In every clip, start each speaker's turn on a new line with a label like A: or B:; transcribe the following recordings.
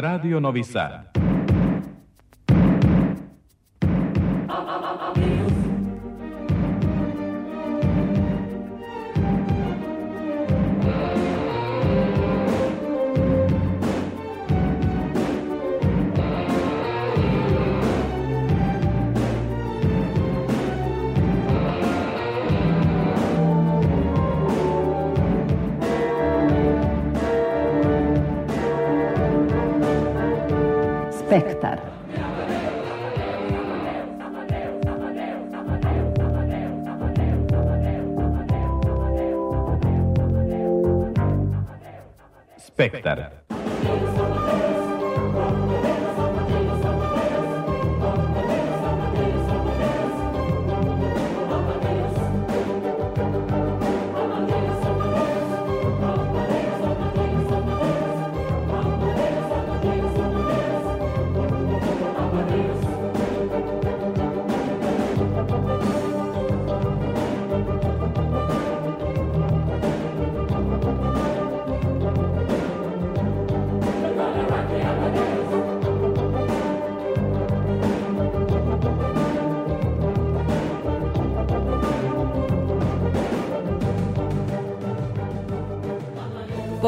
A: Radio Novi Sad.
B: Spektar.
A: Spektar.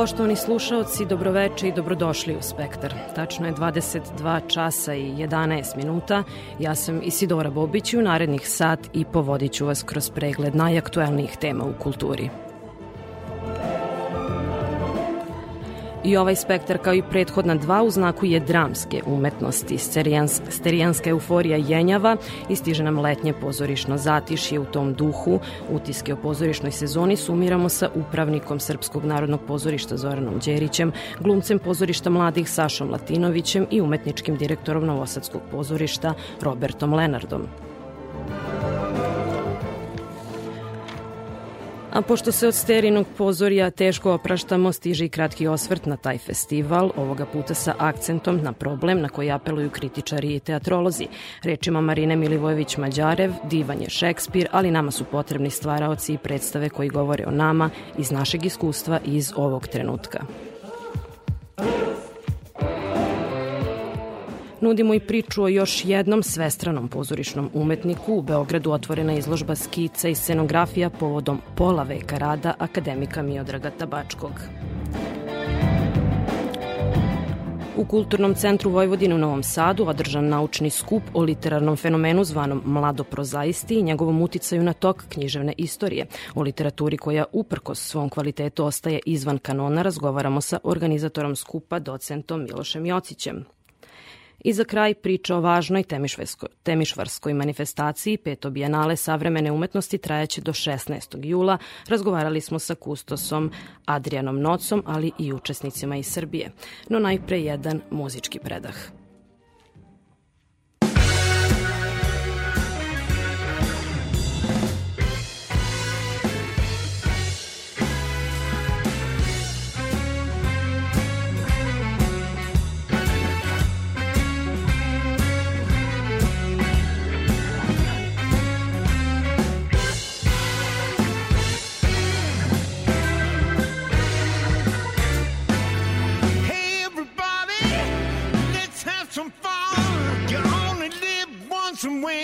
C: Poštovani slušaoci, dobroveče i dobrodošli u Spektar. Tačno je 22 časa i 11 minuta. Ja sam Isidora Bobić i u narednih sat i povodit ću vas kroz pregled najaktuelnijih tema u kulturi. I ovaj spektar kao i prethodna dva u znaku je dramske umetnosti. Sterijanska euforija jenjava i stiže nam letnje pozorišno zatišje u tom duhu. Utiske o pozorišnoj sezoni sumiramo sa upravnikom Srpskog narodnog pozorišta Zoranom Đerićem, glumcem pozorišta mladih Sašom Latinovićem i umetničkim direktorom Novosadskog pozorišta Robertom Lenardom. A pošto se od sterinog pozorja teško opraštamo, stiže i kratki osvrt na taj festival, ovoga puta sa akcentom na problem na koji apeluju kritičari i teatrolozi. Rečima Marine Milivojević-Mađarev, divan je Šekspir, ali nama su potrebni stvaraoci i predstave koji govore o nama iz našeg iskustva i iz ovog trenutka. Nudimo i priču o još jednom svestranom pozorišnom umetniku. U Beogradu otvorena izložba skica i scenografija povodom pola veka rada akademika Miodraga Tabačkog. U Kulturnom centru Vojvodine u Novom Sadu održan naučni skup o literarnom fenomenu zvanom mladoprozaisti i njegovom uticaju na tok književne istorije. O literaturi koja uprkos svom kvalitetu ostaje izvan kanona razgovaramo sa organizatorom skupa docentom Milošem Jocićem. I za kraj priča o važnoj temišvarskoj manifestaciji Peto bijenale savremene umetnosti trajaće do 16. jula. Razgovarali smo sa kustosom Adrianom Nocom, ali i učesnicima iz Srbije. No najpre jedan muzički predah.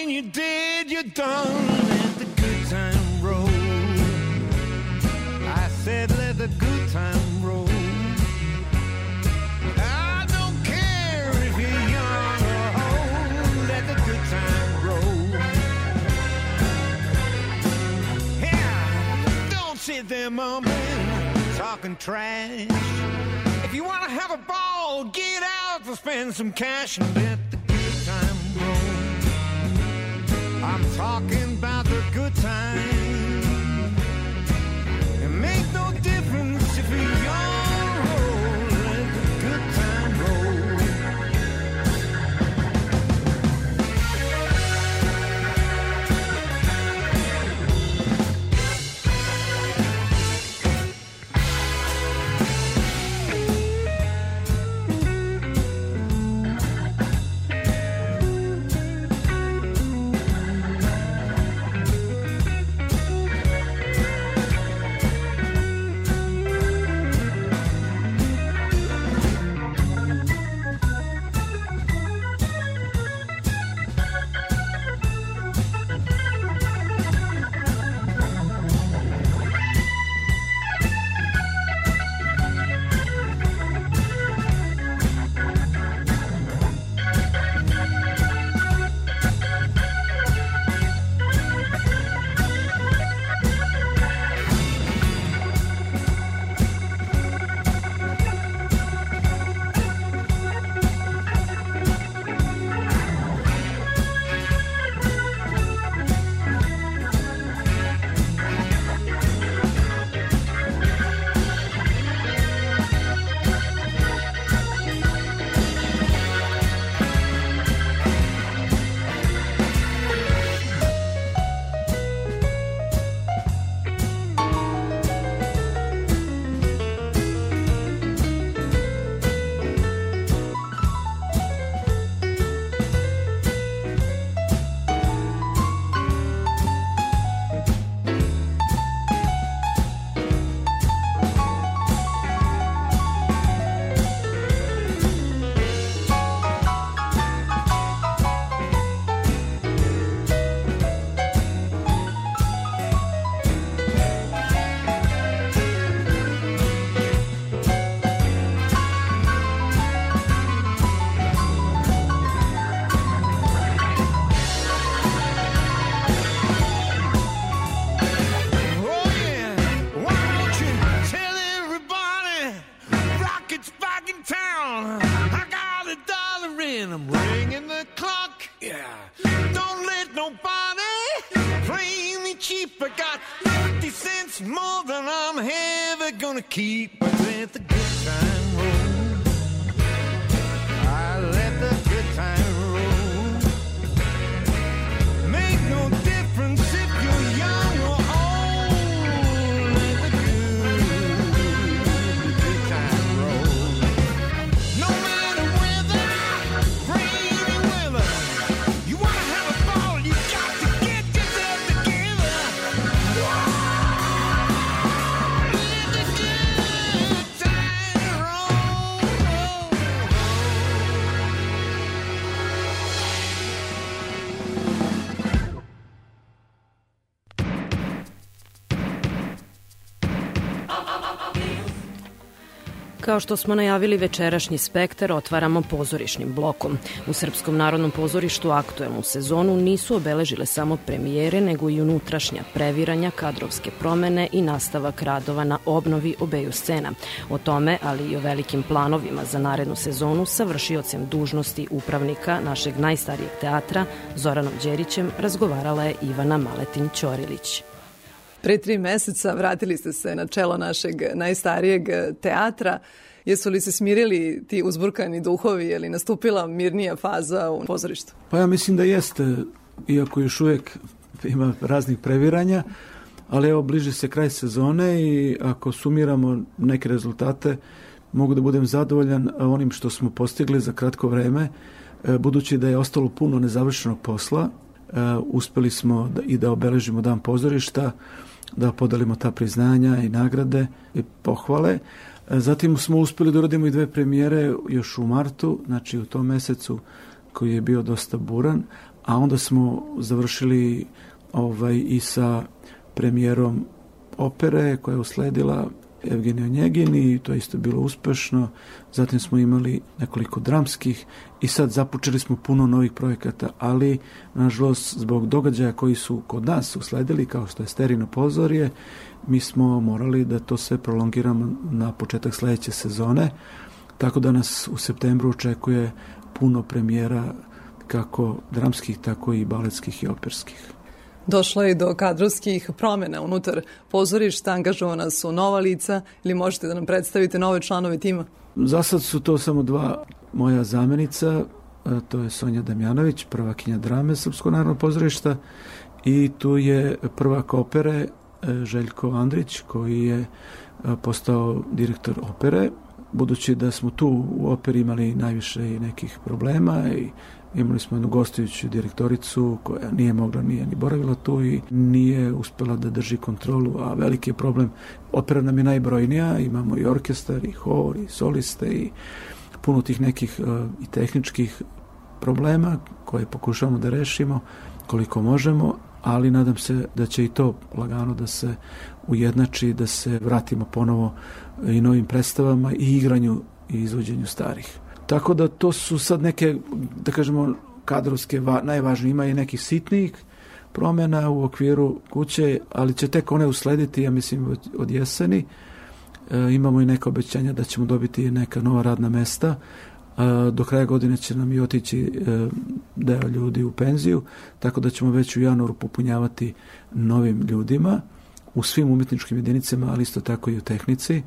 D: When you did, you're done. Let the good time roll. I said, let the good time roll. I don't care if you're young or old. Let the good time roll. Yeah, don't sit there mumbling, talking trash. If you want to have a ball, get out and spend some cash and let talking about
C: Kao što smo najavili večerašnji spektar, otvaramo pozorišnim blokom. U Srpskom narodnom pozorištu aktuelnu sezonu nisu obeležile samo premijere, nego i unutrašnja previranja, kadrovske promene i nastavak radova na obnovi obeju scena. O tome, ali i o velikim planovima za narednu sezonu sa vršiocem dužnosti upravnika našeg najstarijeg teatra, Zoranom Đerićem, razgovarala je Ivana Maletin-Ćorilić.
B: Pre tri meseca vratili ste se na čelo našeg najstarijeg teatra. Jesu li se smirili ti uzburkani duhovi, je li nastupila mirnija faza u pozorištu?
E: Pa ja mislim da jeste, iako još uvijek ima raznih previranja, ali evo bliži se kraj sezone i ako sumiramo neke rezultate, mogu da budem zadovoljan onim što smo postigli za kratko vreme, e, budući da je ostalo puno nezavršenog posla, e, uspeli smo da, i da obeležimo dan pozorišta, da podelimo ta priznanja i nagrade i pohvale. E, Zatim smo uspeli da uradimo i dve premijere još u martu, znači u tom mesecu koji je bio dosta buran, a onda smo završili ovaj i sa premijerom opere koja je usledila Evgenija Njegin i to je isto bilo uspešno. Zatim smo imali nekoliko dramskih i sad započeli smo puno novih projekata, ali nažalost zbog događaja koji su kod nas usledili, kao što je Sterino pozorje, mi smo morali da to sve prolongiramo na početak sledeće sezone, tako da nas u septembru očekuje puno premijera kako dramskih, tako i baletskih i operskih.
B: Došlo je do kadrovskih promjena unutar pozorišta, angažovana su nova lica ili možete da nam predstavite nove članove tima?
E: Za sad su to samo dva moja zamenica, to je Sonja Damjanović, prvakinja drame Srpskog narodnog pozorišta i tu je prvak opere e, Željko Andrić koji je e, postao direktor opere budući da smo tu u operi imali najviše i nekih problema i imali smo jednu gostujuću direktoricu koja nije mogla, nije ni boravila tu i nije uspela da drži kontrolu, a veliki je problem. Opera nam je najbrojnija, imamo i orkestar, i hor, i soliste, i puno tih nekih uh, i tehničkih problema koje pokušavamo da rešimo koliko možemo, ali nadam se da će i to lagano da se ujednači, da se vratimo ponovo i novim predstavama i igranju i izvođenju starih. Tako da to su sad neke, da kažemo, kadrovske, va, najvažnije, ima i nekih sitnih promjena u okviru kuće, ali će tek one uslediti, ja mislim, od, od jeseni. E, imamo i neka obećanja da ćemo dobiti neka nova radna mesta. E, do kraja godine će nam i otići e, deo ljudi u penziju, tako da ćemo već u januaru popunjavati novim ljudima u svim umetničkim jedinicama, ali isto tako i u tehnici.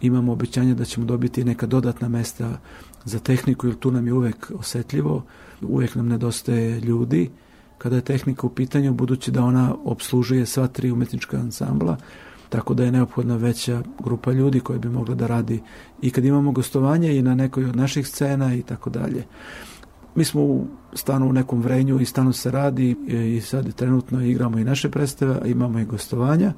E: Imamo obećanje da ćemo dobiti neka dodatna mesta za tehniku, jer tu nam je uvek osetljivo, uvek nam nedostaje ljudi kada je tehnika u pitanju, budući da ona obslužuje sva tri umetnička ansambla, tako da je neophodna veća grupa ljudi koja bi mogla da radi i kad imamo gostovanje i na nekoj od naših scena i tako dalje. Mi smo u stanu u nekom vrenju i stanu se radi i sad trenutno igramo i naše predstave, imamo i gostovanja,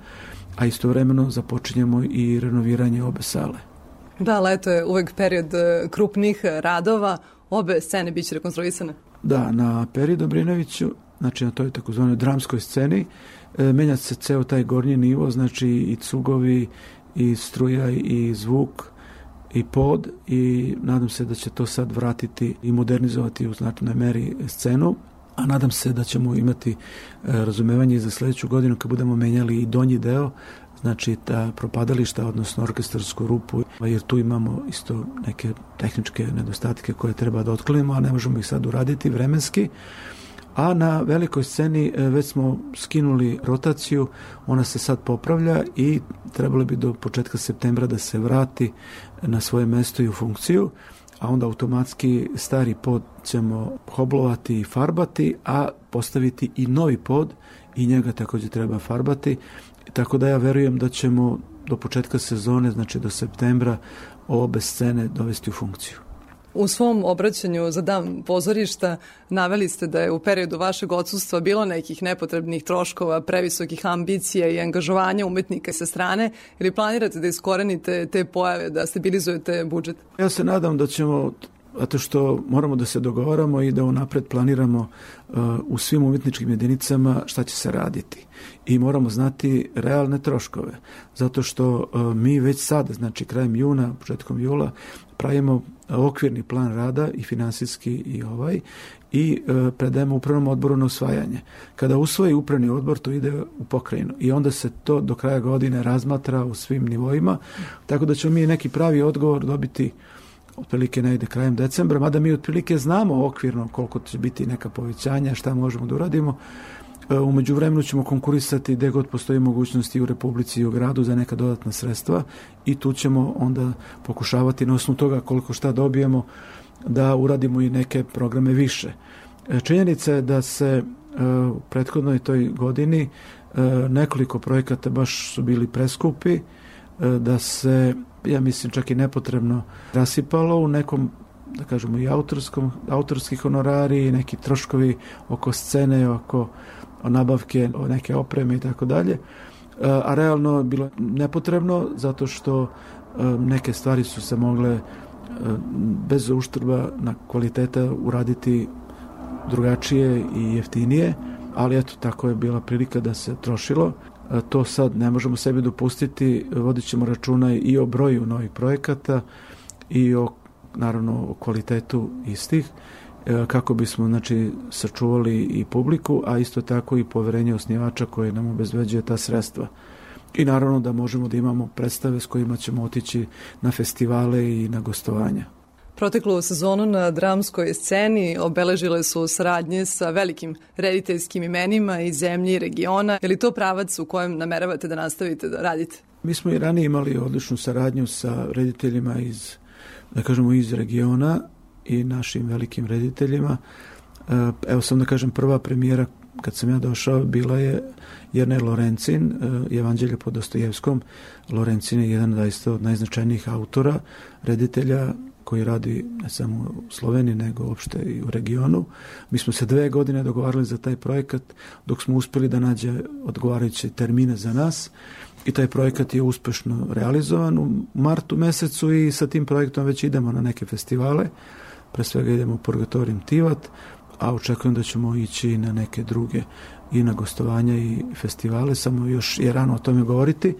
E: a istovremeno započinjemo i renoviranje obe sale.
B: Da, leto je uvek period e, krupnih radova, obe scene biće rekonstruisane.
E: Da, na Peri Dobrinoviću, znači na toj takozvanoj dramskoj sceni, e, menja se ceo taj gornji nivo, znači i cugovi, i struja, i zvuk, i pod i nadam se da će to sad vratiti i modernizovati u znatnoj meri scenu a nadam se da ćemo imati e, razumevanje za sledeću godinu kad budemo menjali i donji deo znači ta propadališta, odnosno orkestarsku rupu, jer tu imamo isto neke tehničke nedostatke koje treba da otklonimo, a ne možemo ih sad uraditi vremenski. A na velikoj sceni e, već smo skinuli rotaciju, ona se sad popravlja i trebalo bi do početka septembra da se vrati na svoje mesto i u funkciju a onda automatski stari pod ćemo hoblovati i farbati, a postaviti i novi pod i njega takođe treba farbati. Tako da ja verujem da ćemo do početka sezone, znači do septembra, obe scene dovesti u funkciju.
B: U svom obraćanju za dan pozorišta naveli ste da je u periodu vašeg odsustva bilo nekih nepotrebnih troškova, previsokih ambicija i angažovanja umetnika sa strane ili planirate da iskorenite te pojave, da stabilizujete budžet?
E: Ja se nadam da ćemo zato što moramo da se dogovaramo i da unapred planiramo uh, u svim umetničkim jedinicama šta će se raditi. I moramo znati realne troškove, zato što uh, mi već sad, znači krajem juna, početkom jula, pravimo okvirni plan rada i finansijski i ovaj i e, predajemo upravnom odboru na usvajanje. Kada usvoji upravni odbor, to ide u pokrajinu. I onda se to do kraja godine razmatra u svim nivoima, tako da ćemo mi neki pravi odgovor dobiti otprilike negde krajem decembra, mada mi otprilike znamo okvirno koliko će biti neka povećanja, šta možemo da uradimo, E, umeđu vremenu ćemo konkurisati gde god postoji mogućnosti u Republici i u gradu za neka dodatna sredstva i tu ćemo onda pokušavati na osnovu toga koliko šta dobijemo da uradimo i neke programe više. E, činjenica je da se e, u prethodnoj toj godini nekoliko projekata baš su bili preskupi, da se, ja mislim, čak i nepotrebno rasipalo u nekom da kažemo i autorskom, autorski honorari i neki troškovi oko scene, oko nabavke neke opreme i tako dalje. E, a realno je bilo nepotrebno zato što e, neke stvari su se mogle e, bez uštrba na kvaliteta uraditi drugačije i jeftinije, ali eto, tako je bila prilika da se trošilo. To sad ne možemo sebi dopustiti, vodit ćemo računa i o broju novih projekata i o, naravno, o kvalitetu istih kako bismo znači sačuvali i publiku, a isto tako i poverenje osnivača koje nam obezveđuje ta sredstva. I naravno da možemo da imamo predstave s kojima ćemo otići na festivale i na gostovanja.
B: Proteklu sezonu na dramskoj sceni obeležile su saradnje sa velikim rediteljskim imenima iz zemlje i regiona. Je li to pravac u kojem nameravate da nastavite da radite?
E: Mi smo i ranije imali odličnu saradnju sa rediteljima iz, da kažemo, iz regiona, i našim velikim rediteljima. E, evo sam da kažem, prva premijera kad sam ja došao bila je Jerne Lorencin, e, Evanđelje po Dostojevskom. Lorencin je jedan zaista od najznačajnijih autora, reditelja koji radi ne samo u Sloveniji, nego uopšte i u regionu. Mi smo se dve godine dogovarali za taj projekat, dok smo uspeli da nađe odgovarajuće termine za nas i taj projekat je uspešno realizovan u martu mesecu i sa tim projektom već idemo na neke festivale pre svega idemo u Tivat, a očekujem da ćemo ići na neke druge i na gostovanja i festivale, samo još je rano o tome govoriti.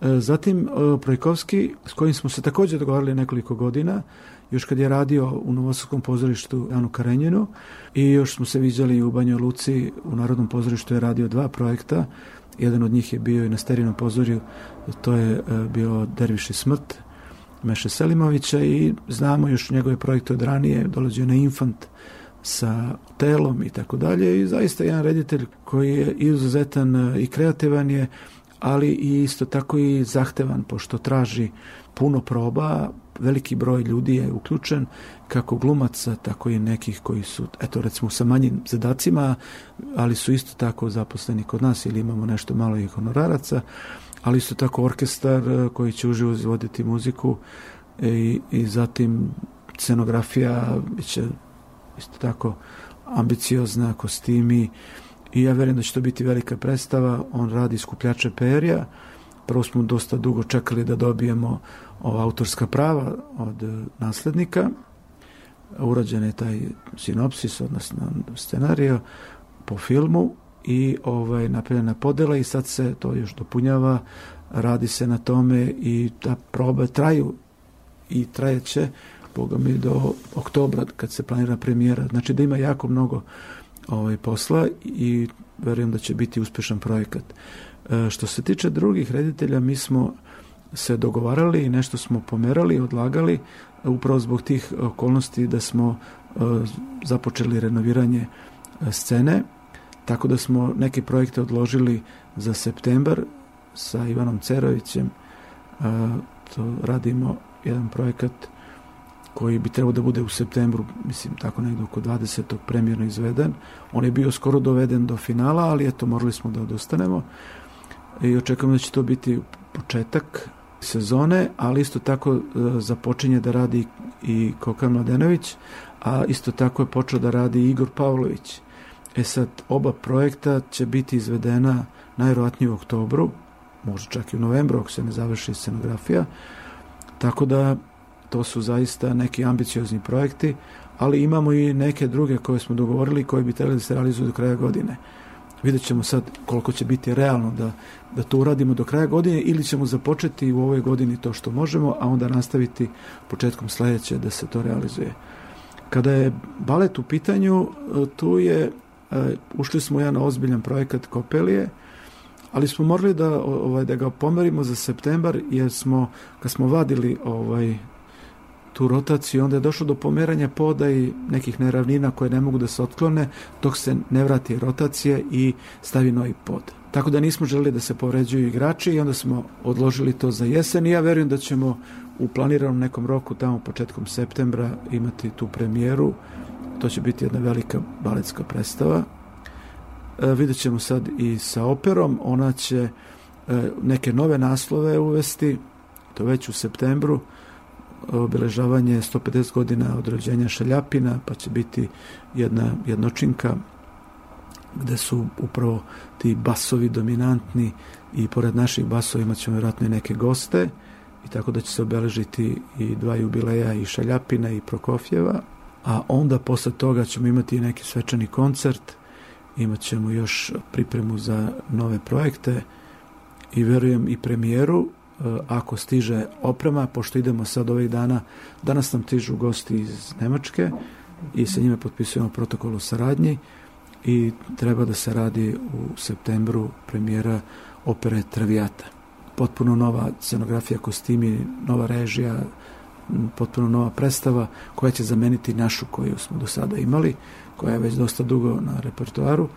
E: E, zatim e, Projkovski, s kojim smo se takođe dogovarali nekoliko godina, još kad je radio u Novosavskom pozorištu Janu Karenjinu i još smo se viđali u Banjoj Luci, u Narodnom pozorištu je radio dva projekta, jedan od njih je bio i na Sterinom pozorju, to je e, bio Derviš i smrt, Meše Selimovića i znamo još njegove projekte od ranije, dolazio na Infant sa telom i tako dalje i zaista jedan reditelj koji je izuzetan e, i kreativan je, ali i isto tako i zahtevan pošto traži puno proba, veliki broj ljudi je uključen, kako glumaca, tako i nekih koji su, eto recimo sa manjim zadacima, ali su isto tako zaposleni kod nas ili imamo nešto malo i honoraraca ali isto tako orkestar e, koji će uživo izvoditi muziku e, i, i zatim scenografija će isto tako ambiciozna, kostimi i ja verujem da će to biti velika predstava. On radi skupljače perja. Prvo smo dosta dugo čekali da dobijemo ova autorska prava od naslednika. Urađen je taj sinopsis, odnosno scenario po filmu i ovaj, napravljena podela i sad se to još dopunjava, radi se na tome i ta proba traju i trajeće boga mi do oktobra kad se planira premijera. Znači da ima jako mnogo ovaj, posla i verujem da će biti uspešan projekat. E, što se tiče drugih reditelja, mi smo se dogovarali i nešto smo pomerali, odlagali, upravo zbog tih okolnosti da smo e, započeli renoviranje e, scene, tako da smo neke projekte odložili za septembar sa Ivanom Cerovićem. To radimo jedan projekat koji bi trebao da bude u septembru, mislim tako negde oko 20. premjerno izveden. On je bio skoro doveden do finala, ali eto morali smo da odustanemo i očekujemo da će to biti početak sezone, ali isto tako e, započinje da radi i Kokan Mladenović, a isto tako je počeo da radi Igor Pavlović. E sad, oba projekta će biti izvedena najvjerojatnije u oktobru, možda čak i u novembru ako se ne završi scenografija, tako da to su zaista neki ambiciozni projekti, ali imamo i neke druge koje smo dogovorili koji bi trebali da se realizuju do kraja godine. Vidjet ćemo sad koliko će biti realno da, da to uradimo do kraja godine ili ćemo započeti u ovoj godini to što možemo, a onda nastaviti početkom sledeće da se to realizuje. Kada je balet u pitanju, tu je, e, ušli smo u jedan ozbiljan projekat Kopelije, ali smo morali da, ovaj, da ga pomerimo za septembar, jer smo, kad smo vadili ovaj, tu rotaciju, onda je došlo do pomeranja poda i nekih neravnina koje ne mogu da se otklone dok se ne vrati rotacija i stavi novi pod. Tako da nismo želeli da se povređuju igrači i onda smo odložili to za jesen i ja verujem da ćemo u planiranom nekom roku tamo početkom septembra imati tu premijeru. To će biti jedna velika baletska predstava. E, vidjet ćemo sad i sa operom. Ona će e, neke nove naslove uvesti, to već u septembru obeležavanje 150 godina od rođenja Šaljapina, pa će biti jedna jednočinka gde su upravo ti basovi dominantni i pored naših basova imat ćemo vjerojatno i neke goste i tako da će se obeležiti i dva jubileja i Šaljapina i Prokofjeva, a onda posle toga ćemo imati neki svečani koncert, imat ćemo još pripremu za nove projekte i verujem i premijeru Eh, ako stiže oprema, pošto idemo sad ovih dana, danas nam stižu gosti iz Nemačke i sa njime potpisujemo protokol o saradnji i treba da se radi u septembru premijera opere Travijata. Potpuno nova scenografija, kostimi, nova režija, potpuno nova predstava koja će zameniti našu koju smo do sada imali, koja je već dosta dugo na repertoaru,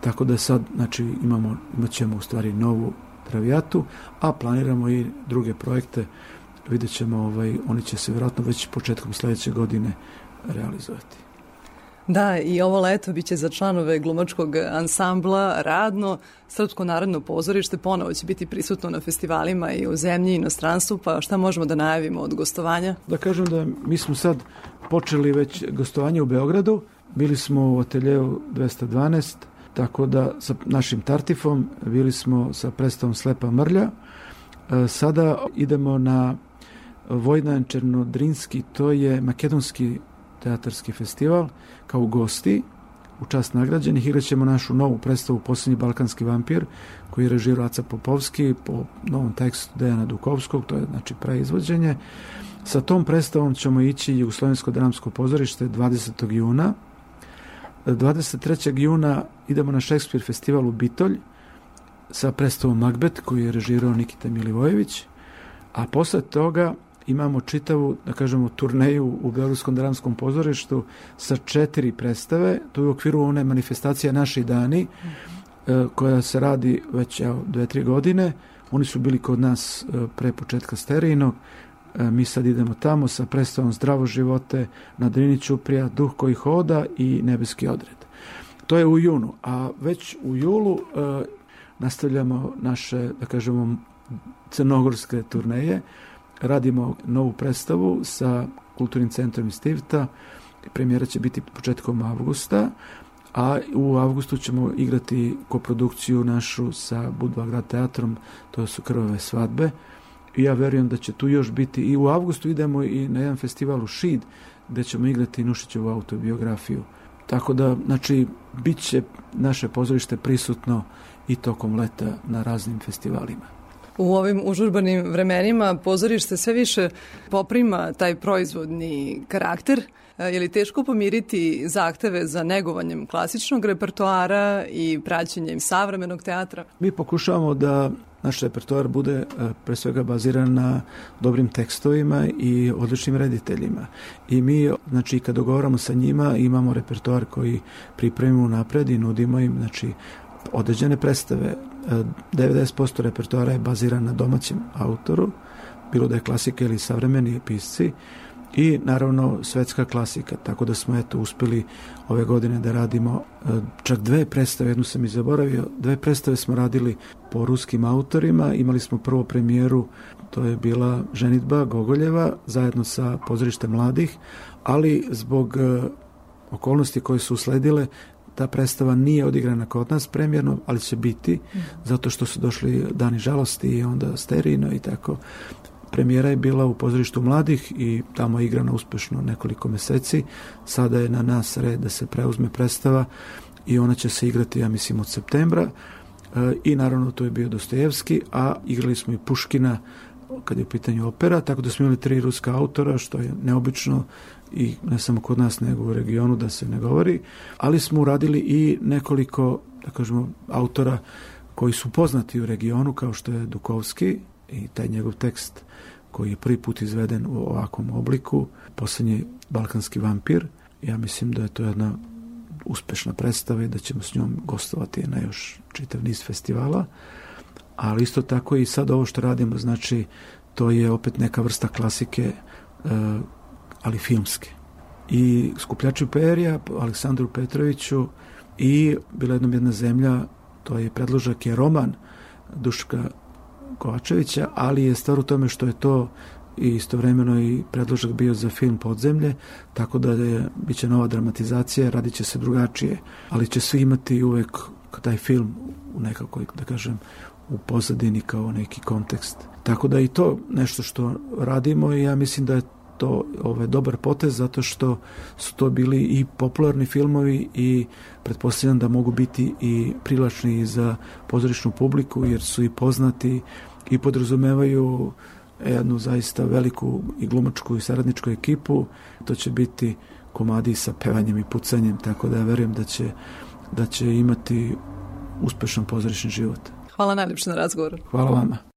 E: tako da sad znači, imamo, imat ćemo u stvari novu Travijatu, a planiramo i druge projekte. Vidjet ćemo, ovaj, oni će se vjerojatno već početkom sledeće godine realizovati.
B: Da, i ovo leto biće za članove glumačkog ansambla radno. Srpsko narodno pozorište ponovo će biti prisutno na festivalima i u zemlji i inostranstvu, pa šta možemo da najavimo od gostovanja?
E: Da kažem da mi smo sad počeli već gostovanje u Beogradu, bili smo u ateljevu 212, Tako da sa našim Tartifom bili smo sa predstavom Slepa mrlja. E, sada idemo na Vojnan Černodrinski, to je makedonski teatarski festival, kao gosti, u čast nagrađenih, igraćemo našu novu predstavu Poslednji balkanski vampir, koji je režirao Aca Popovski po novom tekstu Dejana Dukovskog, to je znači preizvođenje. Sa tom predstavom ćemo ići u Slovensko dramsko pozorište 20. juna, 23. juna idemo na Šekspir festival u Bitolj sa predstavom Magbet koju je režirao Nikita Milivojević, a posle toga imamo čitavu, da kažemo, turneju u Beogradskom dramskom pozorištu sa četiri predstave, to je u okviru one manifestacije Naši dani, e, koja se radi već evo, dve, tri godine. Oni su bili kod nas e, pre početka sterijnog, E, mi sad idemo tamo sa predstavom Zdravo živote na Drini Ćuprija, Duh koji hoda i Nebeski odred. To je u junu, a već u julu nastavljamo naše, da kažemo, crnogorske turneje. Radimo novu predstavu sa Kulturnim centrom iz Tivta. Premijera će biti početkom avgusta, a u avgustu ćemo igrati koprodukciju našu sa Budva grad teatrom, to su Krvave svadbe i ja verujem da će tu još biti i u avgustu idemo i na jedan festival u Šid gde ćemo igrati Nušićevu autobiografiju. Tako da, znači, bit će naše pozorište prisutno i tokom leta na raznim festivalima.
B: U ovim užurbanim vremenima pozorište sve više poprima taj proizvodni karakter. E, je li teško pomiriti zahteve za negovanjem klasičnog repertoara i praćenjem savremenog teatra?
E: Mi pokušavamo da naš repertoar bude e, pre svega baziran na dobrim tekstovima i odličnim rediteljima. I mi, znači, kad dogovaramo sa njima, imamo repertoar koji pripremimo napred i nudimo im, znači, određene predstave. 90% e, repertoara je baziran na domaćem autoru, bilo da je klasika ili savremeni pisci, i naravno svetska klasika, tako da smo eto uspeli ove godine da radimo e, čak dve predstave, jednu sam i zaboravio, dve predstave smo radili po ruskim autorima, imali smo prvo premijeru, to je bila ženitba Gogoljeva zajedno sa pozorištem mladih, ali zbog e, okolnosti koje su usledile ta predstava nije odigrana kod nas premjerno, ali će biti, zato što su došli dani žalosti i onda sterino i tako. Premijera je bila u pozorištu mladih i tamo je igrana uspešno nekoliko meseci. Sada je na nas red da se preuzme predstava i ona će se igrati, ja mislim, od septembra. E, I naravno to je bio Dostojevski, a igrali smo i Puškina kad je u pitanju opera, tako da smo imali tri ruska autora, što je neobično i ne samo kod nas, nego u regionu da se ne govori, ali smo uradili i nekoliko, da kažemo, autora koji su poznati u regionu, kao što je Dukovski i taj njegov tekst koji je prvi put izveden u ovakvom obliku, poslednji Balkanski vampir. Ja mislim da je to jedna uspešna predstava i da ćemo s njom gostovati na još čitav niz festivala. Ali isto tako i sad ovo što radimo, znači to je opet neka vrsta klasike, e, ali filmske. I Skupljači perija, Aleksandru Petroviću i bila jednom jedna zemlja, to je predložak je roman Duška Kovačevića, ali je stvar u tome što je to i istovremeno i predložak bio za film Podzemlje, tako da je, bit će nova dramatizacija, radit će se drugačije, ali će svi imati uvek taj film u nekakvoj, da kažem, u pozadini kao neki kontekst. Tako da i to nešto što radimo i ja mislim da je to ovaj, dobar potez zato što su to bili i popularni filmovi i pretpostavljam da mogu biti i privlačni za pozorišnu publiku jer su i poznati i podrazumevaju jednu zaista veliku i glumačku i saradničku ekipu. To će biti komadi sa pevanjem i pucanjem, tako da ja verujem da će, da će imati uspešan pozorišni život.
B: Hvala najljepše na razgovoru.
E: Hvala vama.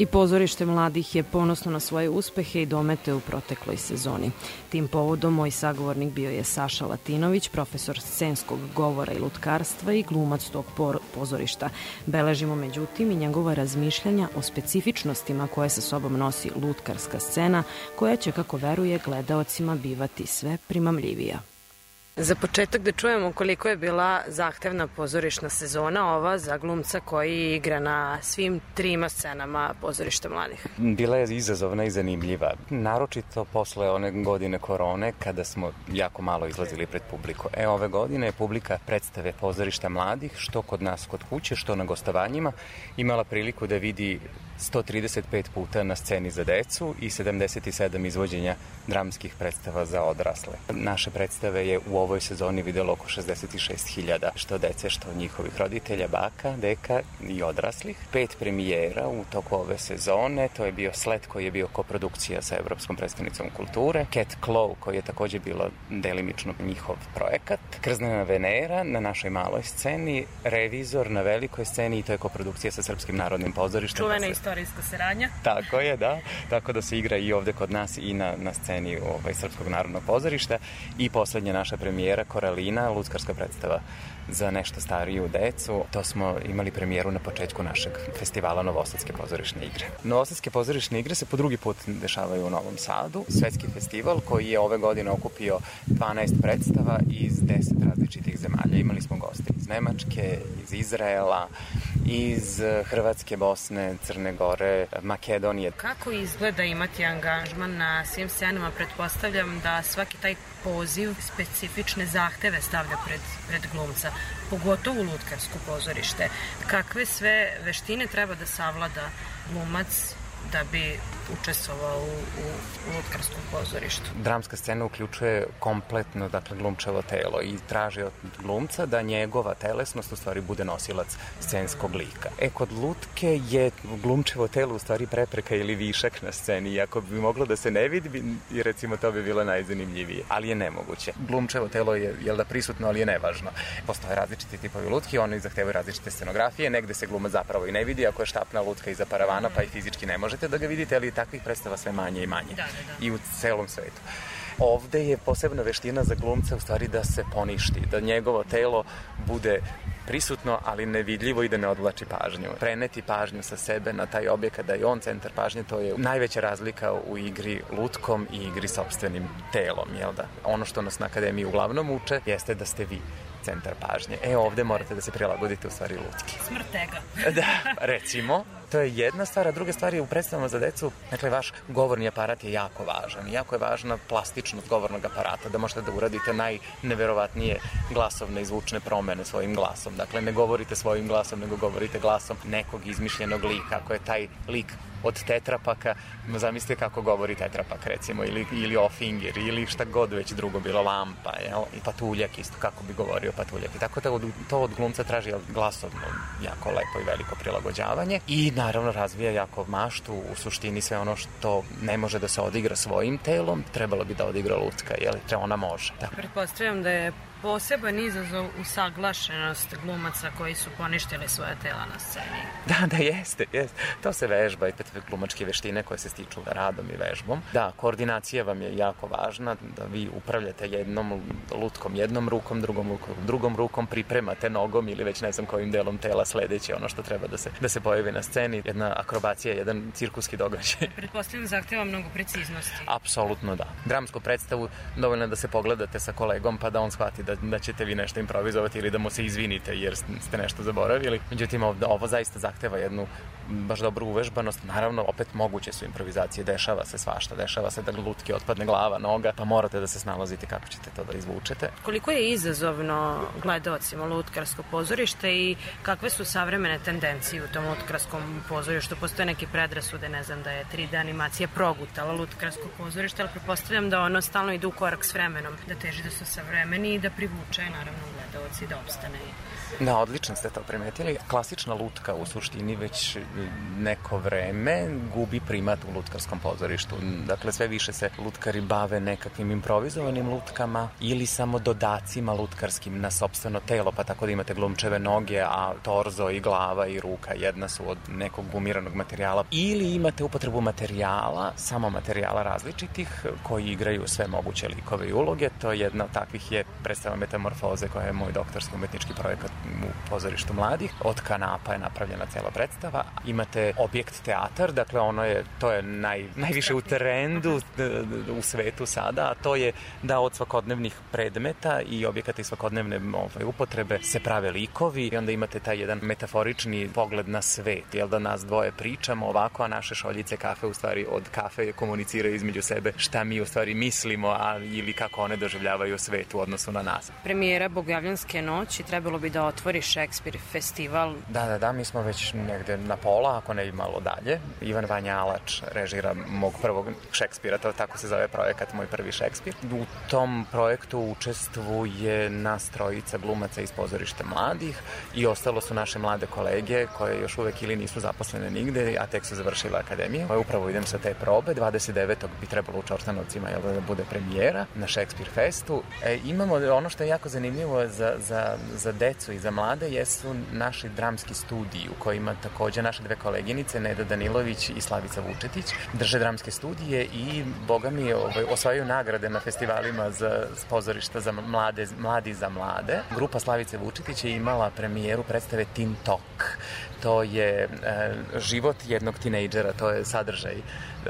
C: I pozorište mladih je ponosno na svoje uspehe i domete u protekloj sezoni. Tim povodom moj sagovornik bio je Saša Latinović, profesor scenskog govora i lutkarstva i glumac tog pozorišta. Beležimo međutim i njegova razmišljanja o specifičnostima koje sa sobom nosi lutkarska scena, koja će, kako veruje, gledaocima bivati sve primamljivija. Za početak da čujemo koliko je bila zahtevna pozorišna sezona ova za glumca koji igra na svim trima scenama pozorišta mladih.
F: Bila je izazovna i zanimljiva, naročito posle one godine korone kada smo jako malo izlazili pred publiku. E, ove godine je publika predstave pozorišta mladih, što kod nas kod kuće, što na gostovanjima, imala priliku da vidi 135 puta na sceni za decu i 77 izvođenja dramskih predstava za odrasle. Naše predstave je u ovoj sezoni videlo oko 66.000 što dece, što njihovih roditelja, baka, deka i odraslih. Pet premijera u toku ove sezone, to je bio Sled koji je bio koprodukcija sa Evropskom predstavnicom kulture, Cat Claw koji je takođe bilo delimično njihov projekat, Krznena Venera na našoj maloj sceni, Revizor na velikoj sceni i to je koprodukcija sa Srpskim narodnim pozorištem.
C: Čuvena istorijska saradnja.
F: Tako je, da. Tako da se igra i ovde kod nas i na, na sceni ovaj, Srpskog narodnog pozorišta i poslednja naša premijera Koralina, ludskarska predstava za nešto stariju decu. To smo imali premijeru na početku našeg festivala Novosadske pozorišne igre. Novosadske pozorišne igre se po drugi put dešavaju u Novom Sadu. Svetski festival koji je ove godine okupio 12 predstava iz 10 različitih zemalja. Imali smo goste iz Nemačke, iz Izraela, iz Hrvatske, Bosne, Crne Gore, Makedonije.
C: Kako izgleda imati angažman na svim scenama? Pretpostavljam da svaki taj poziv specifične zahteve stavlja pred, pred glumca, pogotovo lutkarsko pozorište. Kakve sve veštine treba da savlada glumac da bi učestvovao u, u, u lutkarskom pozorištu.
F: Dramska scena uključuje kompletno dakle, glumčevo telo i traži od glumca da njegova telesnost u stvari bude nosilac scenskog lika. E, kod lutke je glumčevo telo u stvari prepreka ili višak na sceni i ako bi moglo da se ne vidi, i recimo to bi bilo najzanimljivije, ali je nemoguće. Glumčevo telo je, jel da, prisutno, ali je nevažno. Postoje različiti tipovi lutki, oni zahtevaju različite scenografije, negde se glumac zapravo i ne vidi, ako je štapna lutka iza paravana, pa i fizički ne možete da ga vidite, ali takvih predstava sve manje i manje.
C: Da, da, da.
F: I u celom svetu. Ovde je posebna veština za glumca u stvari da se poništi, da njegovo telo bude prisutno, ali nevidljivo i da ne odvlači pažnju. Preneti pažnju sa sebe na taj objekat, da je on centar pažnje, to je najveća razlika u igri lutkom i igri sobstvenim telom, jel da? Ono što nas na akademiji uglavnom uče jeste da ste vi centar pažnje. E, ovde morate da se prilagodite u stvari lutki.
C: Smrtega.
F: da, recimo, to je jedna stvar, a druga stvar je u predstavama za decu, dakle, vaš govorni aparat je jako važan. Jako je važna plastičnost govornog aparata, da možete da uradite najneverovatnije glasovne i zvučne promene svojim glasom. Dakle, ne govorite svojim glasom, nego govorite glasom nekog izmišljenog lika. Ako je taj lik od tetrapaka, zamislite kako govori tetrapak recimo, ili, ili ofinger, ili šta god već drugo bilo, lampa, jel? i patuljak isto, kako bi govorio patuljak. I tako da to od glumca traži glasovno jako lepo i veliko prilagođavanje i naravno razvija jako maštu, u suštini sve ono što ne može da se odigra svojim telom, trebalo bi da odigra lutka, jel? Treba ona može.
C: Da. Pretpostavljam da je poseban izazov usaglašenost glumaca koji su poništili svoje tela na sceni.
F: Da, da, jeste, jeste. To se vežba i glumačke veštine koje se stiču radom i vežbom. Da, koordinacija vam je jako važna, da vi upravljate jednom lutkom jednom rukom, drugom rukom, drugom rukom, pripremate nogom ili već ne znam kojim delom tela sledeće ono što treba da se, da se pojavi na sceni. Jedna akrobacija, jedan cirkuski događaj.
C: Pretpostavljam zahteva mnogo preciznosti.
F: Apsolutno da. Dramsku predstavu dovoljno da se pogledate sa kolegom pa da on shvati da, da ćete vi nešto improvizovati ili da mu se izvinite jer ste nešto zaboravili. Međutim, ovo, ovo zaista zahteva jednu baš dobru uvežbanost. Naravno, opet moguće su improvizacije, dešava se svašta, dešava se da lutki otpadne glava, noga, pa morate da se snalazite kako ćete to da izvučete.
C: Koliko je izazovno gledocima lutkarsko pozorište i kakve su savremene tendencije u tom lutkarskom pozorištu? Postoje neke predrasude, ne znam, da je 3D animacija progutala lutkarsko pozorište, ali prepostavljam da ono stalno ide u korak s vremenom, da teži da su savremeni i da privuče, naravno, gledoci da opstane
F: Da, odlično ste to primetili. Klasična lutka u suštini već neko vreme gubi primat u lutkarskom pozorištu. Dakle, sve više se lutkari bave nekakvim improvizovanim lutkama ili samo dodacima lutkarskim na sobstveno telo, pa tako da imate glumčeve noge, a torzo i glava i ruka jedna su od nekog gumiranog materijala. Ili imate upotrebu materijala, samo materijala različitih, koji igraju sve moguće likove i uloge. To je jedna od takvih je predstava Metamorfoze, koja je moj doktorski umetnički projekat u pozorištu mladih. Od kanapa je napravljena cela predstava. Imate objekt teatar, dakle ono je, to je naj, najviše u trendu u svetu sada, a to je da od svakodnevnih predmeta i objekata i svakodnevne ovaj, upotrebe se prave likovi i onda imate taj jedan metaforični pogled na svet, jel da nas dvoje pričamo ovako, a naše šoljice kafe u stvari od kafe komuniciraju između sebe šta mi u stvari mislimo, a ili kako one doživljavaju svet u odnosu na nas.
C: Premijera Bogojavljanske noći trebalo bi da otvori Šekspir festival.
F: Da, da, da, mi smo već negde na pola, ako ne i malo dalje. Ivan Vanja Alač režira mog prvog Šekspira, to tako se zove projekat Moj prvi Šekspir. U tom projektu učestvuje nas trojica glumaca iz pozorišta mladih i ostalo su naše mlade kolege koje još uvek ili nisu zaposlene nigde, a tek su završile akademiju. Upravo idem sa te probe, 29. bi trebalo u Čorstanovcima jel, da bude premijera na Šekspir festu. E, imamo ono što je jako zanimljivo za, za, za decu i za mlade jesu naši dramski studiji u kojima takođe naše dve koleginice, Neda Danilović i Slavica Vučetić, drže dramske studije i, boga mi, ovaj, osvajaju nagrade na festivalima za pozorišta za mlade, mladi za mlade. Grupa Slavice Vučetić je imala premijeru predstave Teen Talk. To je e, život jednog tinejdžera, to je sadržaj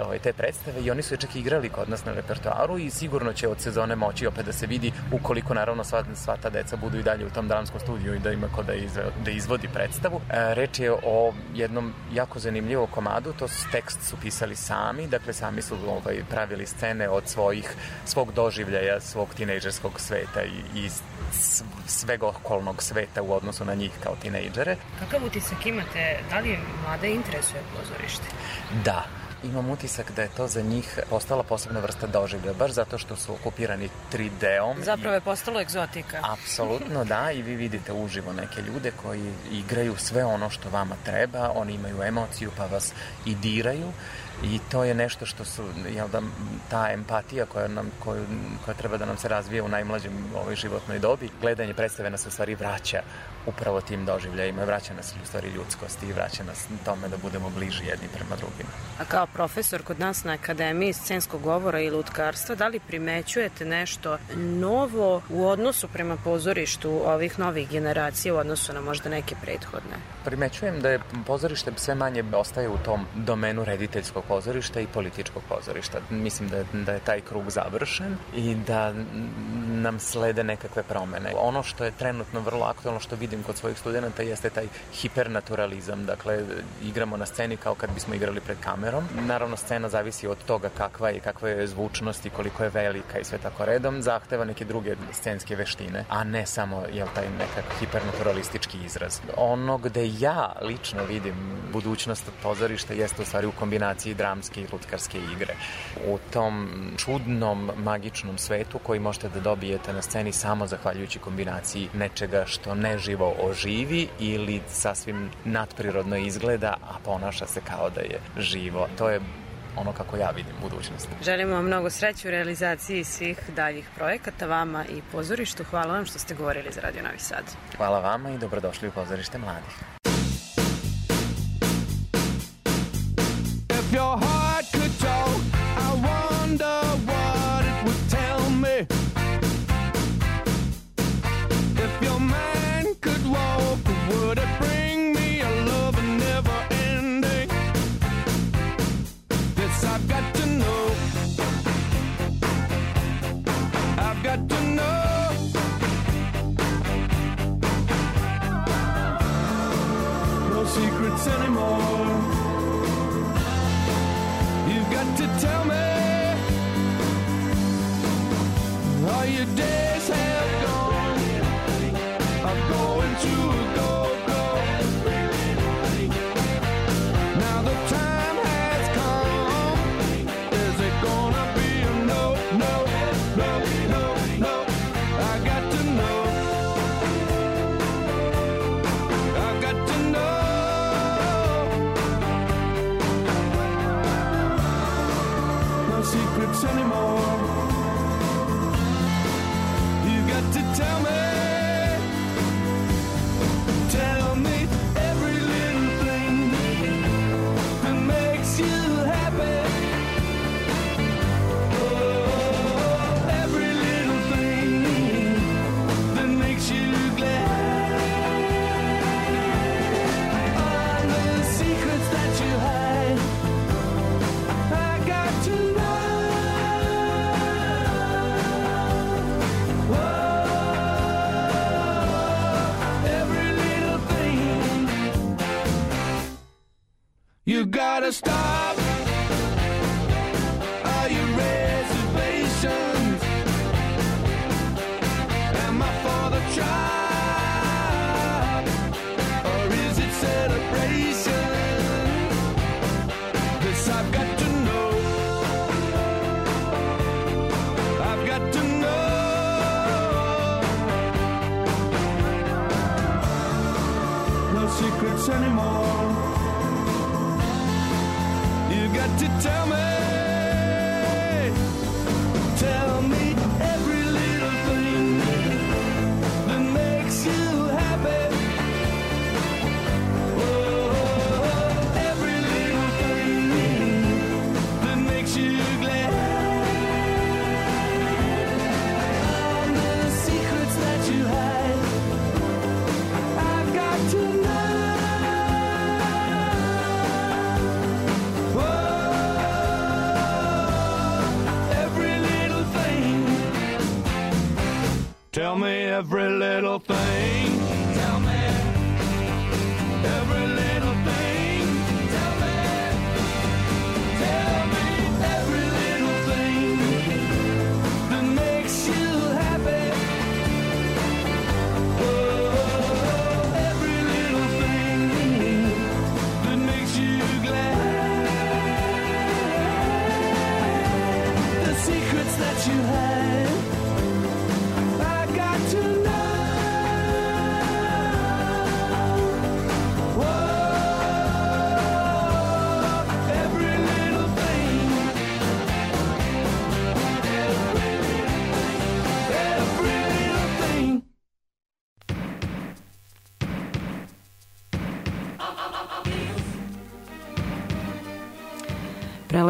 F: ovaj, te predstave i oni su je čak igrali kod nas na repertoaru i sigurno će od sezone moći opet da se vidi ukoliko naravno sva, sva ta deca budu i dalje u tom dramskom studiju i da ima ko da, izve, da izvodi predstavu. E, reč je o jednom jako zanimljivom komadu, to su, tekst su pisali sami, dakle sami su ovaj, pravili scene od svojih, svog doživljaja, svog tinejdžerskog sveta i, i svega okolnog sveta u odnosu na njih kao tinejdžere.
C: Kakav utisak imate? Da li mlade interesuje pozorište?
F: Da, imam utisak da je to za njih postala posebna vrsta doživlja, baš zato što su okupirani 3D-om.
C: Zapravo je postalo egzotika.
F: Apsolutno da i vi vidite uživo neke ljude koji igraju sve ono što vama treba, oni imaju emociju pa vas i diraju i to je nešto što su, jel da, ta empatija koja, nam, koju, koja treba da nam se razvije u najmlađem ovoj životnoj dobi, gledanje predstave nas u stvari vraća upravo tim doživljajima, vraća nas u stvari ljudskosti i vraća nas tome da budemo bliži jedni prema drugima.
C: A kao profesor kod nas na Akademiji scenskog govora i lutkarstva, da li primećujete nešto novo u odnosu prema pozorištu ovih novih generacija u odnosu na možda neke prethodne?
F: Primećujem da je pozorište sve manje ostaje u tom domenu rediteljskog pozorišta i političkog pozorišta. Mislim da je, da je taj krug završen i da nam slede nekakve promene. Ono što je trenutno vrlo aktualno što vidim kod svojih studenta jeste taj hipernaturalizam. Dakle, igramo na sceni kao kad bismo igrali pred kamerom. Naravno, scena zavisi od toga kakva je, kakva je zvučnost i koliko je velika i sve tako redom. Zahteva neke druge scenske veštine, a ne samo jel, taj nekak hipernaturalistički izraz. Ono gde ja lično vidim budućnost pozorišta jeste u stvari u kombinaciji dramske i lutkarske igre. U tom čudnom, magičnom svetu koji možete da dobijete na sceni samo zahvaljujući kombinaciji nečega što neživo oživi ili sasvim nadprirodno izgleda, a ponaša se kao da je živo. To je ono kako ja vidim budućnost.
C: Želimo vam mnogo sreće u realizaciji svih daljih projekata, vama i pozorištu. Hvala vam što ste govorili za Radio Novi Sad.
F: Hvala vama i dobrodošli u pozorište mladih. If your heart could talk, I wonder your
D: day You gotta stop every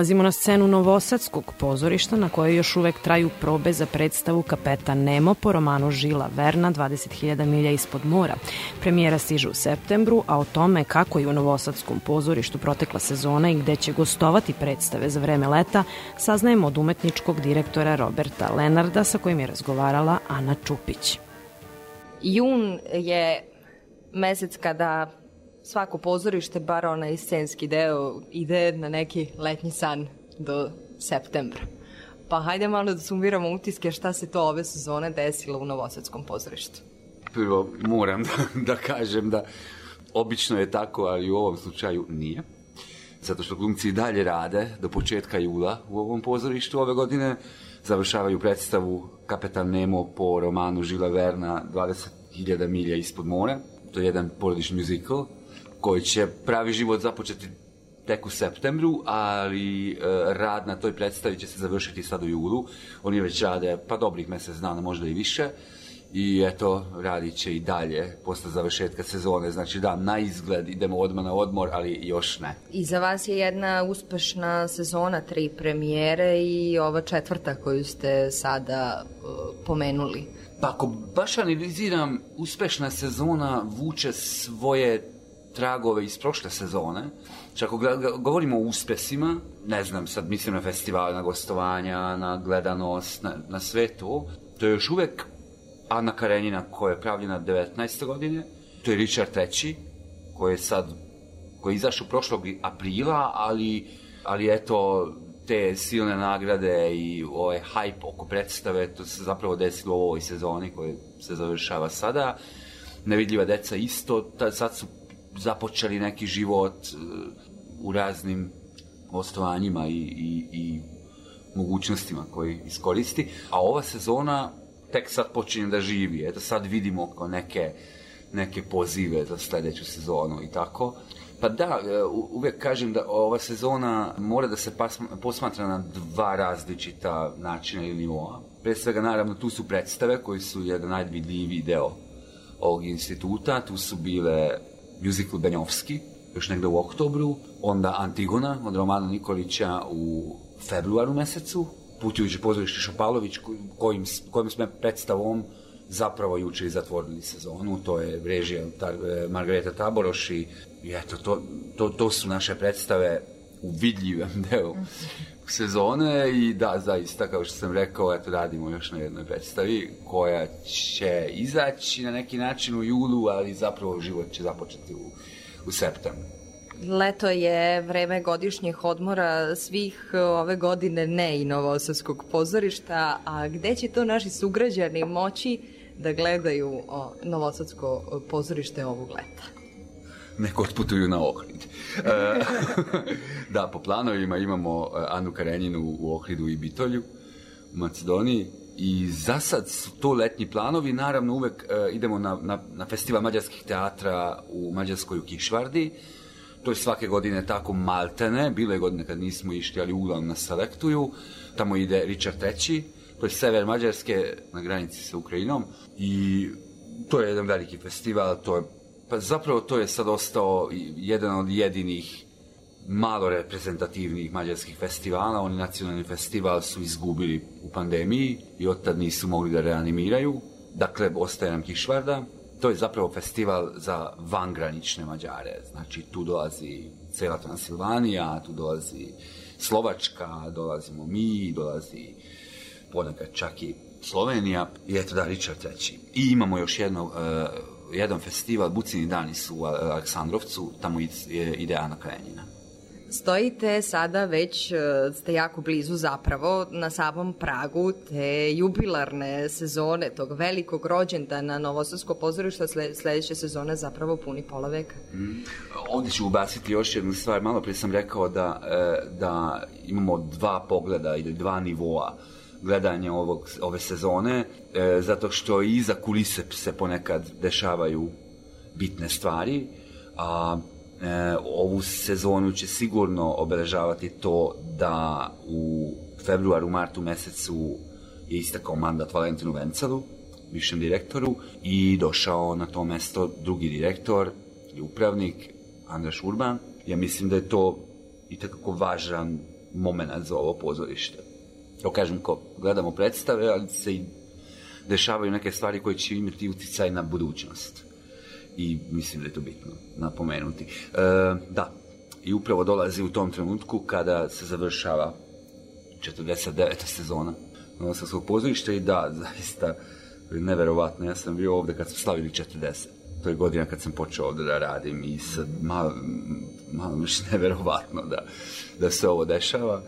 C: Prelazimo na scenu Novosadskog pozorišta na kojoj još uvek traju probe za predstavu Kapetan Nemo po romanu Žila Verna 20.000 milja ispod mora. Premijera stiže u septembru, a o tome kako je u Novosadskom pozorištu protekla sezona i gde će gostovati predstave za vreme leta, saznajemo od umetničkog direktora Roberta Lenarda sa kojim je razgovarala Ana Čupić.
G: Jun je mesec kada svako pozorište, bar onaj scenski deo, ide na neki letnji san do septembra. Pa hajde malo da sumiramo utiske šta se to ove sezone desilo u Novosadskom pozorištu.
H: Prvo moram da, da kažem da obično je tako, ali u ovom slučaju nije. Zato što glumci i dalje rade do početka jula u ovom pozorištu ove godine. Završavaju predstavu Kapetan Nemo po romanu Žila Verna 20.000 milja ispod mora. To je jedan porodični musical koji će pravi život započeti tek u septembru, ali e, rad na toj predstavi će se završiti sad u julu. Oni već rade pa dobrih mesec dana, možda i više. I eto, radit će i dalje posle završetka sezone. Znači da, na izgled idemo odmah na odmor, ali još ne.
G: I za vas je jedna uspešna sezona, tri premijere i ova četvrta koju ste sada uh, pomenuli.
H: Pa ako baš analiziram, uspešna sezona vuče svoje tragove iz prošle sezone. Čak ako govorimo o uspesima, ne znam, sad mislim na festivale, na gostovanja, na gledanost, na, na sve to, to je još uvek Ana Karenjina koja je pravljena 19. godine, to je Richard III, koji je sad, koji je izašao prošlog aprila, ali, ali eto, te silne nagrade i ovaj hype oko predstave, to se zapravo desilo u ovoj sezoni koja se završava sada. Nevidljiva deca isto, ta, sad su započeli neki život uh, u raznim gostovanjima i, i, i mogućnostima koji iskoristi, a ova sezona tek sad počinje da živi, eto sad vidimo kao neke, neke pozive za sledeću sezonu i tako. Pa da, e, u- uvijek kažem da ova sezona mora da se posmatra na dva različita načina ili nivoa. Pre svega, naravno, tu su predstave koji su jedan najvidljiviji deo ovog instituta. Tu su bile musical Benjovski, još negde u oktobru, onda Antigona od Romana Nikolića u februaru mesecu, putujući pozorište Šopalović, ko- kojim, kojim sme predstavom zapravo juče i zatvorili sezonu, to je režija Tar, e, Margareta Taboroš i, i eto, to, to, to su naše predstave u vidljivom delu sezone i da, zaista, kao što sam rekao, eto, radimo još na jednoj predstavi koja će izaći na neki način u julu, ali zapravo život će započeti u, u septembru.
G: Leto je vreme godišnjih odmora svih ove godine ne i Novosadskog pozorišta, a gde će to naši sugrađani moći da gledaju o, Novosadsko pozorište ovog leta?
H: Neko otputuju na Ohrid. E, da, po planovima imamo e, Anu Karenjinu u Ohridu i Bitolju u Macedoniji. I za sad su to letnji planovi, naravno uvek e, idemo na, na, na festival mađarskih teatra u Mađarskoj u Kišvardi, to je svake godine tako maltene, bile godine kad nismo išli, ali uglavnom nas selektuju, tamo ide Richard III, to je sever Mađarske na granici sa Ukrajinom. I to je jedan veliki festival, to je pa zapravo to je sad ostao jedan od jedinih malo reprezentativnih mađarskih festivala. Oni nacionalni festival su izgubili u pandemiji i od tad nisu mogli da reanimiraju. Dakle, ostaje nam Kišvarda. To je zapravo festival za vangranične Mađare. Znači, tu dolazi cela Transilvanija, tu dolazi Slovačka, dolazimo mi, dolazi ponekad čak i Slovenija i eto da, Richard III. I imamo još jedno, uh, jedan festival, Bucini dani su u Aleksandrovcu, tamo ide Ana Karenjina.
G: Stojite sada već, e, ste jako blizu zapravo, na samom pragu te jubilarne sezone, tog velikog rođendana Novosadsko pozorišta, sle, sledeće sezone zapravo puni pola veka.
H: Ovdje ću ubaciti još jednu stvar. Malo prije sam rekao da, e, da imamo dva pogleda ili dva nivoa gledanja ovog, ove sezone, e, zato što i iza kulise se ponekad dešavaju bitne stvari, a e, ovu sezonu će sigurno obeležavati to da u februaru, martu mesecu je istakao mandat Valentinu Vencalu, višem direktoru, i došao na to mesto drugi direktor i upravnik, Andraš Urban. Ja mislim da je to i takako važan moment za ovo pozorište. To kažem, ko gledamo predstave, ali se i dešavaju neke stvari koje će imati uticaj na budućnost. I mislim da je to bitno napomenuti. E, da, i upravo dolazi u tom trenutku kada se završava 49. sezona Novosadskog pozorišta i da, zaista neverovatno. Ja sam bio ovde kad smo slavili 40. To je godina kad sam počeo ovde da radim i sad malo, malo je neverovatno da, da se ovo dešava.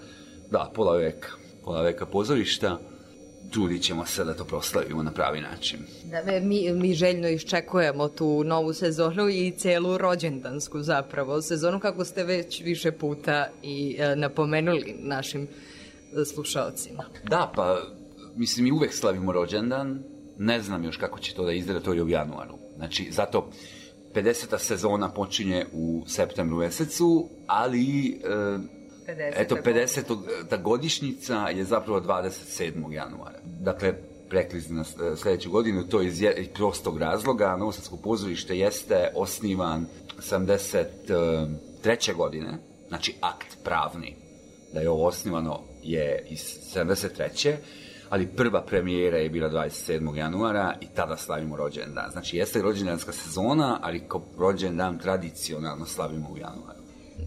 H: Da, pola veka. Pola veka pozorišta. Trudit ćemo se da to proslavimo na pravi način.
G: Da, me- mi, mi željno iščekujemo tu novu sezonu i celu rođendansku zapravo sezonu, kako ste već više puta i e, napomenuli našim e, slušalcima.
H: Da, pa, mislim, mi uvek slavimo rođendan, ne znam još kako će to da izgleda, to je u januaru. Znači, zato 50. sezona počinje u septembru mesecu, ali e,
G: 50.
H: eto, 50. ta godišnjica je zapravo 27. januara. Dakle, preklizni na s- sledeću godinu, to iz prostog razloga. Novosadsko pozorište jeste osnivan 73. godine, znači akt pravni da je ovo osnivano je iz 73. ali prva premijera je bila 27. januara i tada slavimo rođendan. Znači, jeste rođendanska sezona, ali kao rođendan tradicionalno slavimo u januaru.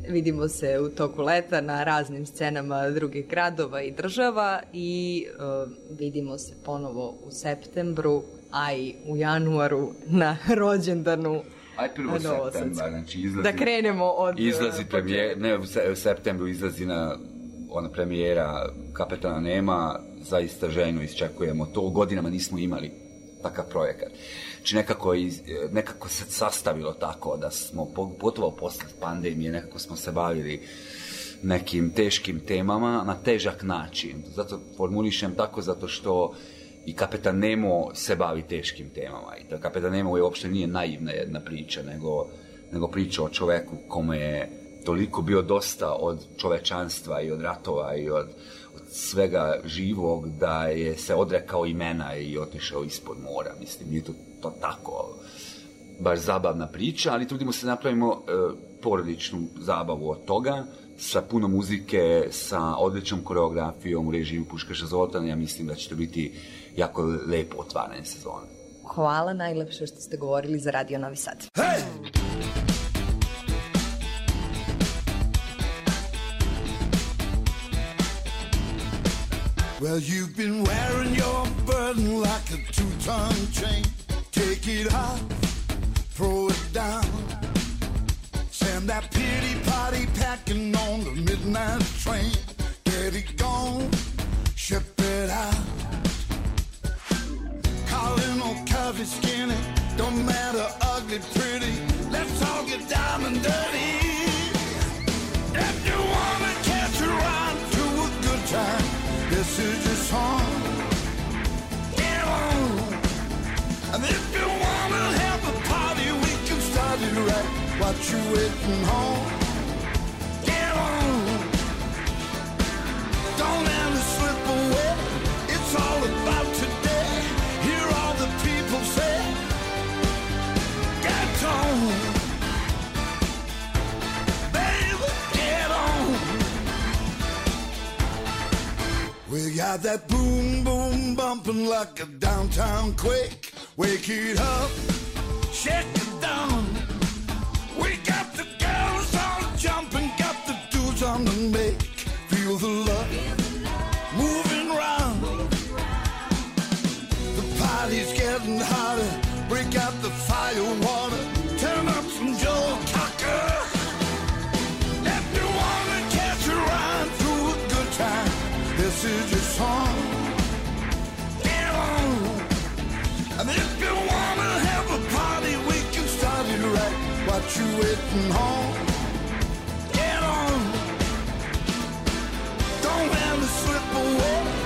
G: Vidimo se u toku leta na raznim scenama drugih gradova i država i e, vidimo se ponovo u septembru, a i u januaru na rođendanu
H: Aj prvo septembar, znači izlazi...
G: Da krenemo od...
H: Izlazi
G: e,
H: premijer, ne, u se- u septembru izlazi na ona premijera Kapetana Nema, zaista željno isčekujemo to, godinama nismo imali takav projekat. Znači nekako, iz, nekako se sastavilo tako da smo, po- pogotovo posle pandemije, nekako smo se bavili nekim teškim temama na težak način. Zato formulišem tako zato što i Kapetan Nemo se bavi teškim temama. I da Kapetan Nemo je uopšte nije naivna jedna priča, nego nego priča o čoveku kome je toliko bio dosta od čovečanstva i od ratova i od svega živog da je se odrekao imena i otišao ispod mora. Mislim, nije to, to tako baš zabavna priča, ali trudimo se da napravimo e, porodičnu zabavu od toga, sa puno muzike, sa odličnom koreografijom u režiju Puškaša Zoltana, ja mislim da će to biti jako lepo otvaranje sezone.
G: Hvala najlepše što ste govorili za Radio Novi Sad.
D: Hey! Well, you've been wearing your burden like a two-ton chain. Take it off, throw it down. Send that pity party packing on the midnight train. Get it gone, ship it out. Calling on curvy skinny, don't matter ugly pretty. Let's all get and dirty. If you wanna catch a ride to a good time, this is your song. Get on. And if you wanna have a party, we can start it right. What you waiting home? Get on. Don't let got that boom boom bumping like a downtown quake. Wake it up, shake it down. We got the girls all jumping, got the dudes on the make. Feel the love moving round. The party's getting hotter. Break out graduating home. Get on, don't let me slip away.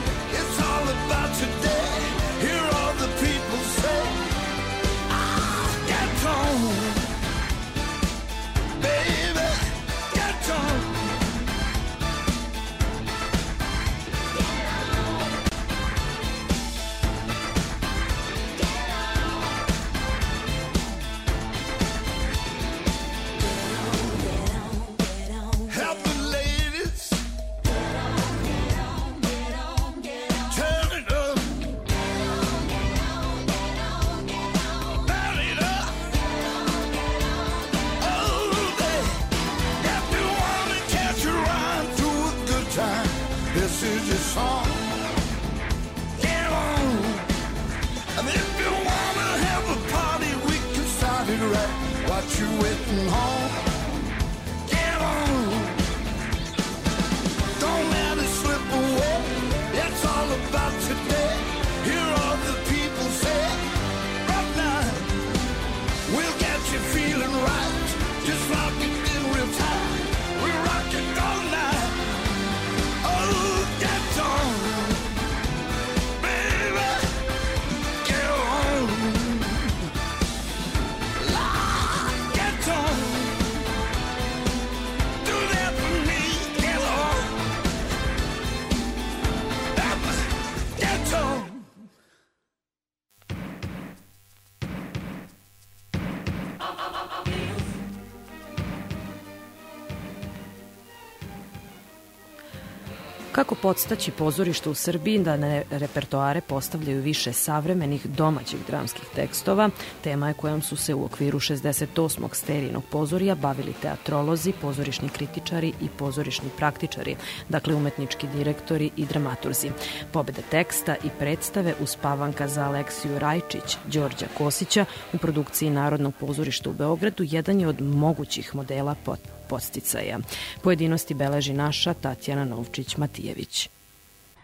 C: Kako podstaći pozorište u Srbiji da na repertoare postavljaju više savremenih domaćih dramskih tekstova, tema je kojom su se u okviru 68. sterijinog pozorija bavili teatrolozi, pozorišni kritičari i pozorišni praktičari, dakle umetnički direktori i dramaturzi. Pobeda teksta i predstave uspavanka za Aleksiju Rajčić, Đorđa Kosića u produkciji Narodnog pozorišta u Beogradu jedan je od mogućih modela pot podsticaja. Pojedinosti beleži naša Tatjana Novčić-Matijević.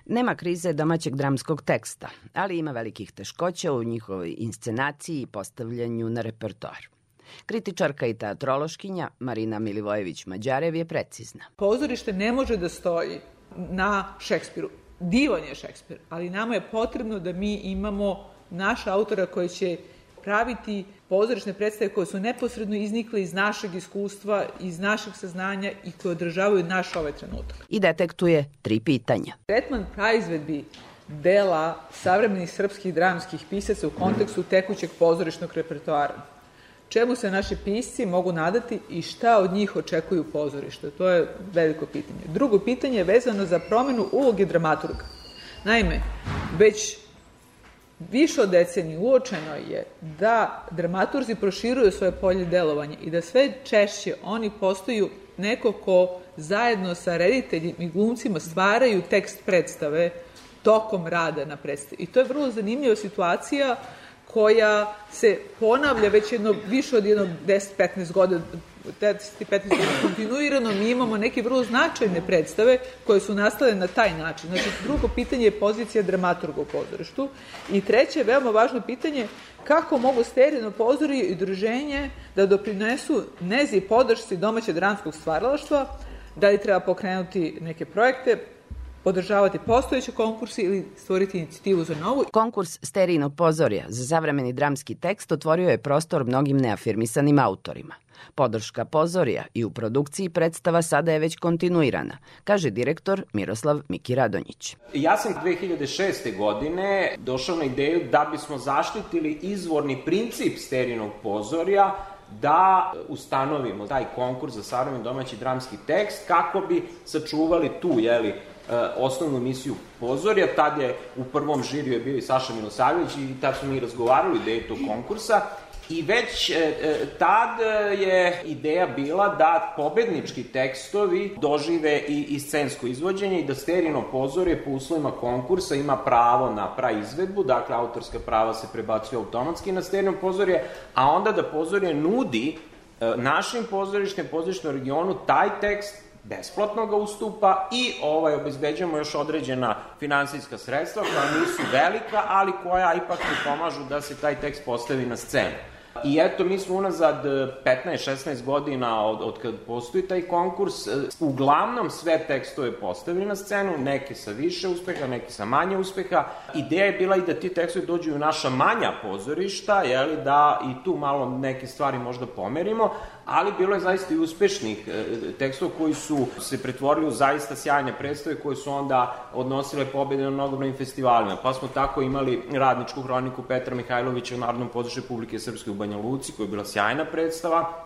I: Nema krize domaćeg dramskog teksta, ali ima velikih teškoća u njihovoj inscenaciji i postavljanju na repertoar. Kritičarka i teatrološkinja Marina Milivojević-Mađarev je precizna.
J: Pozorište ne može da stoji na Šekspiru. Divan je Šekspir, ali nama je potrebno da mi imamo naša autora koji će praviti pozorišne predstave koje su neposredno iznikle iz našeg iskustva, iz našeg saznanja i koje održavaju naš ovaj trenutak.
I: I detektuje tri pitanja.
J: Tretman praizvedbi dela savremenih srpskih dramskih pisaca u kontekstu tekućeg pozorišnog repertoara. Čemu se naši pisci mogu nadati i šta od njih očekuju pozorište? To je veliko pitanje. Drugo pitanje je vezano za promenu uloge dramaturga. Naime, već više od decenije uočeno je da dramaturzi proširuju svoje polje delovanja i da sve češće oni postaju neko ko zajedno sa rediteljima i glumcima stvaraju tekst predstave tokom rada na predstavi. I to je vrlo zanimljiva situacija koja se ponavlja već jedno, više od jedno 10-15 godina, 10-15 godina kontinuirano, mi imamo neke vrlo značajne predstave koje su nastale na taj način. Znači, drugo pitanje je pozicija dramaturga u pozorištu. I treće, veoma važno pitanje, kako mogu sterilno pozorije i druženje da doprinesu nezi podršci domaće dramskog stvaralaštva, da li treba pokrenuti neke projekte, podržavati postojeće konkurse ili stvoriti inicijativu za novu.
I: Konkurs Sterinog pozorja za savremeni dramski tekst otvorio je prostor mnogim neafirmisanim autorima. Podrška pozorja i u produkciji predstava sada je već kontinuirana, kaže direktor Miroslav Miki Radonjić.
K: Ja sam 2006. godine došao na ideju da bismo zaštitili izvorni princip sterinog pozorja da ustanovimo taj konkurs za savremeni domaći dramski tekst kako bi sačuvali tu, jeli, osnovnu misiju pozorja. Tad je u prvom žiriju je bio i Saša Milosavljević i tad smo mi razgovarali ideju tog konkursa. I već e, tad je ideja bila da pobednički tekstovi dožive i, i scensko izvođenje i da sterino pozorje po uslovima konkursa ima pravo na praizvedbu, dakle autorska prava se prebacuju automatski na sterino pozorje, a onda da pozorje nudi e, našim pozorištem, pozorišnom regionu taj tekst besplatno ga ustupa i ovaj obezbeđujemo još određena finansijska sredstva koja nisu velika, ali koja ipak pomažu da se taj tekst postavi na scenu. I eto, mi smo unazad 15-16 godina od, od kad postoji taj konkurs, uglavnom sve tekstove postavili na scenu, neke sa više uspeha, neke sa manje uspeha. Ideja je bila i da ti tekstovi dođu u naša manja pozorišta, jeli, da i tu malo neke stvari možda pomerimo, ali bilo je zaista i uspešnih tekstova koji su se pretvorili u zaista sjajne predstave koje su onda odnosile pobede na mnogobrojnim festivalima. Pa smo tako imali radničku hroniku Petra Mihajlovića u Narodnom pozorištu Republike Srpske u Banja Luci, koja je bila sjajna predstava.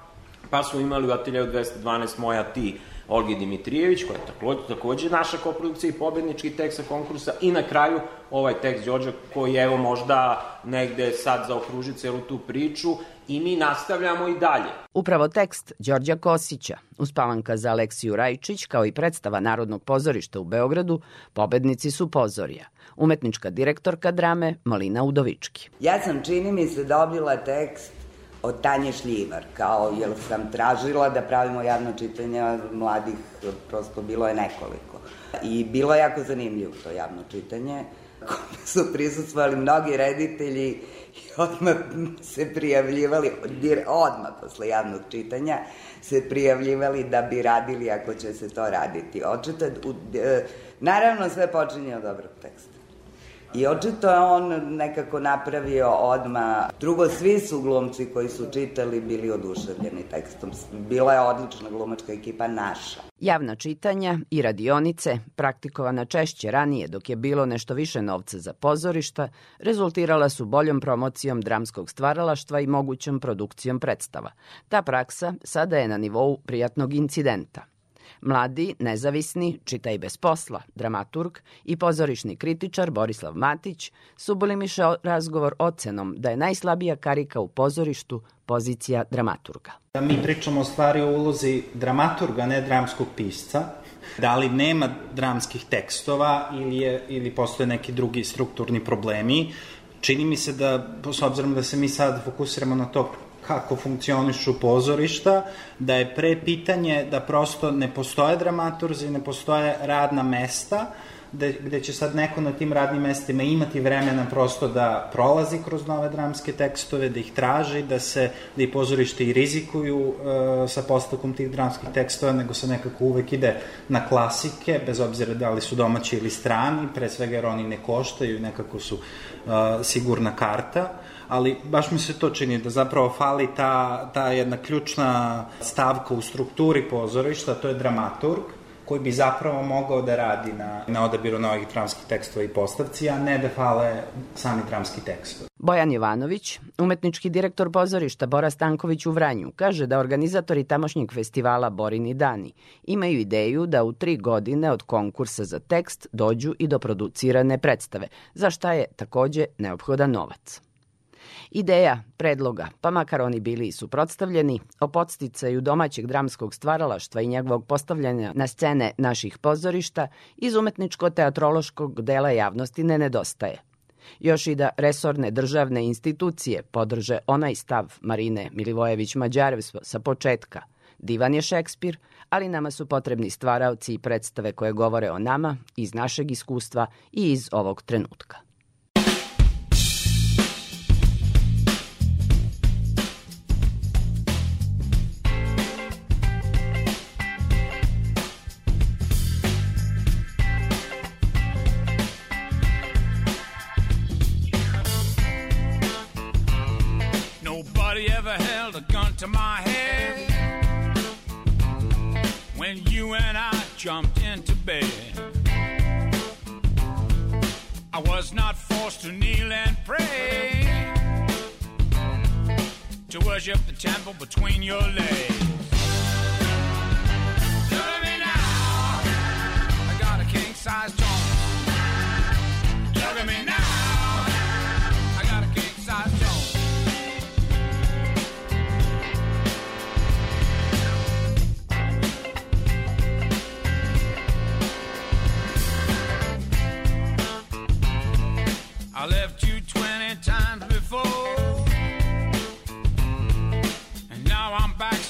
K: Pa smo imali u Ateljevu 212 Moja ti Olgi Dimitrijević, koja je takođe, takođe naša koprodukcija i pobednički tekst sa konkursa i na kraju ovaj tekst Đorđa koji evo možda negde sad zaokruži celu tu priču i mi nastavljamo i dalje.
I: Upravo tekst Đorđa Kosića, uspavanka za Aleksiju Rajčić, kao i predstava Narodnog pozorišta u Beogradu, pobednici su pozorija. Umetnička direktorka drame Malina Udovički.
L: Ja sam, čini mi se, dobila tekst od Tanje Šljivar, kao jer sam tražila da pravimo javno čitanje mladih, prosto bilo je nekoliko. I bilo je jako zanimljivo to javno čitanje, kome su prisutstvali mnogi reditelji i odmah se prijavljivali, odmah posle javnog čitanja, se prijavljivali da bi radili ako će se to raditi. Očito, naravno sve počinje od dobrog teksta. I očito je on nekako napravio odma. Drugo, svi su glumci koji su čitali bili oduševljeni tekstom. Bila je odlična glumačka ekipa naša.
I: Javna čitanja i radionice, praktikovana češće ranije dok je bilo nešto više novca za pozorišta, rezultirala su boljom promocijom dramskog stvaralaštva i mogućom produkcijom predstava. Ta praksa sada je na nivou prijatnog incidenta. Mladi, nezavisni, čita i bez posla, dramaturg i pozorišni kritičar Borislav Matić subulimiše razgovor ocenom da je najslabija karika u pozorištu pozicija dramaturga.
M: Da mi pričamo o stvari o ulozi dramaturga, ne dramskog pisca, da li nema dramskih tekstova ili, je, ili postoje neki drugi strukturni problemi. Čini mi se da, s obzirom da se mi sad fokusiramo na to kako funkcionišu pozorišta, da je pre pitanje da prosto ne postoje dramaturzi, ne postoje radna mesta, gde, gde će sad neko na tim radnim mestima imati vremena prosto da prolazi kroz nove dramske tekstove, da ih traži, da se, da i pozorište i rizikuju uh, sa postavkom tih dramskih tekstova, nego se nekako uvek ide na klasike, bez obzira da li su domaći ili strani, pre svega jer oni ne koštaju i nekako su uh, sigurna karta ali baš mi se to čini da zapravo fali ta, ta jedna ključna stavka u strukturi pozorišta, to je dramaturg, koji bi zapravo mogao da radi na, na odabiru novih dramskih tekstova i postavci, a ne da fale sami dramski tekstovi.
I: Bojan Jovanović, umetnički direktor pozorišta Bora Stanković u Vranju, kaže da organizatori tamošnjeg festivala Borini dani imaju ideju da u tri godine od konkursa za tekst dođu i do producirane predstave, za šta je takođe neophodan novac. Ideja, predloga, pa makar oni bili i suprotstavljeni, o podsticaju domaćeg dramskog stvaralaštva i njegovog postavljanja na scene naših pozorišta iz umetničko-teatrološkog dela javnosti ne nedostaje. Još i da resorne državne institucije podrže onaj stav Marine Milivojević-Mađarev sa početka. Divan je Šekspir, ali nama su potrebni stvaraoci i predstave koje govore o nama iz našeg iskustva i iz ovog trenutka.
N: Nobody ever held a gun to my head when you and I jumped into bed. I was not forced to kneel and pray to worship the temple between your legs. Look at me now, I got a king size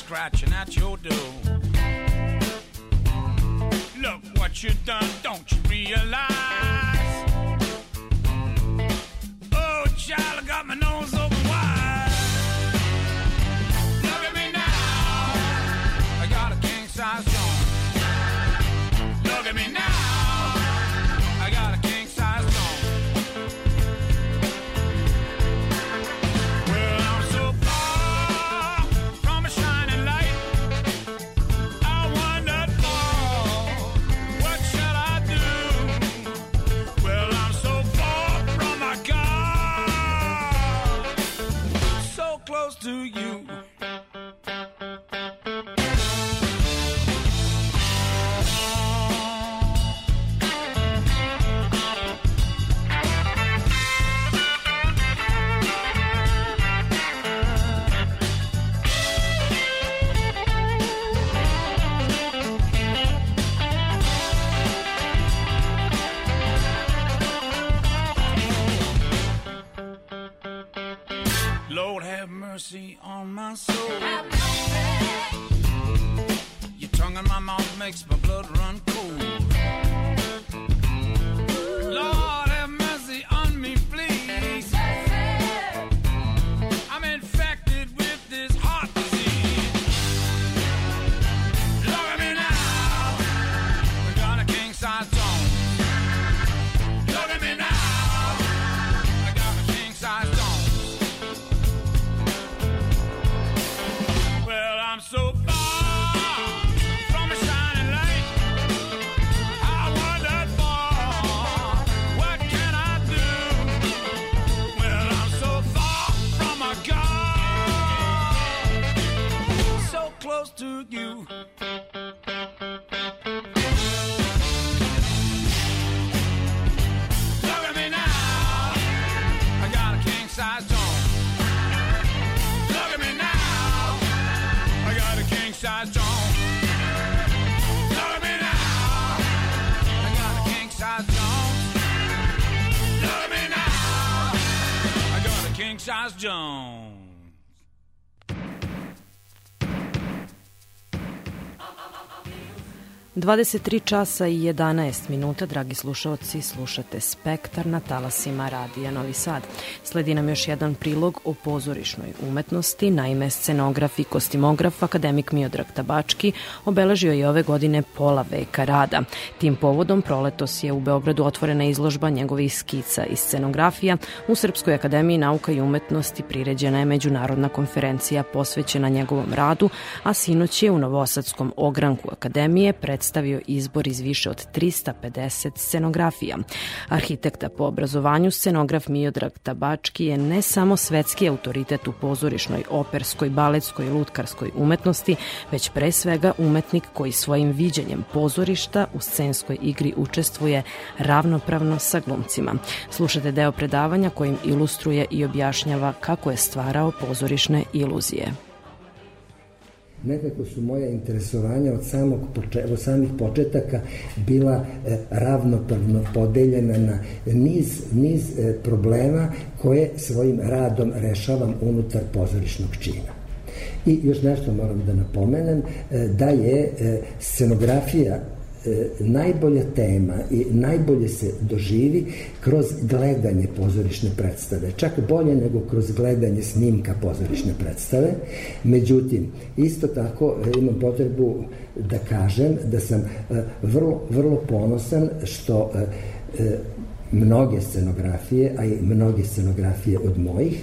N: scratching at your door. Look what you done, don't you realize?
C: 23 časa i 11 minuta, dragi slušalci, slušate Spektar na talasima Radija Novi Sad. Sledi nam još jedan prilog o pozorišnoj umetnosti. Naime, scenograf i kostimograf akademik Miodrag Tabački obeležio je ove godine pola veka rada. Tim povodom proletos je u Beogradu otvorena izložba njegovih skica i scenografija. U Srpskoj akademiji nauka i umetnosti priređena je međunarodna konferencija posvećena njegovom radu, a sinoć je u Novosadskom ogranku akademije predstavljena predstavio izbor iz više od 350 scenografija. Arhitekta po obrazovanju scenograf Miodrag Tabački je ne samo svetski autoritet u pozorišnoj, operskoj, baletskoj i lutkarskoj umetnosti, već pre svega umetnik koji svojim viđenjem pozorišta u scenskoj igri učestvuje ravnopravno sa glumcima. Slušate deo predavanja kojim ilustruje i objašnjava kako je stvarao pozorišne iluzije
O: nekako su moja interesovanja od, samog poče, od samih početaka bila e, ravnopravno podeljena na niz, niz e, problema koje svojim radom rešavam unutar pozorišnog čina. I još nešto moram da napomenem, e, da je e, scenografija najbolja tema i najbolje se doživi kroz gledanje pozorišne predstave. Čak bolje nego kroz gledanje snimka pozorišne predstave. Međutim, isto tako e, imam potrebu da kažem da sam e, vrlo, vrlo ponosan što mnoge scenografije, a i mnoge scenografije od mojih,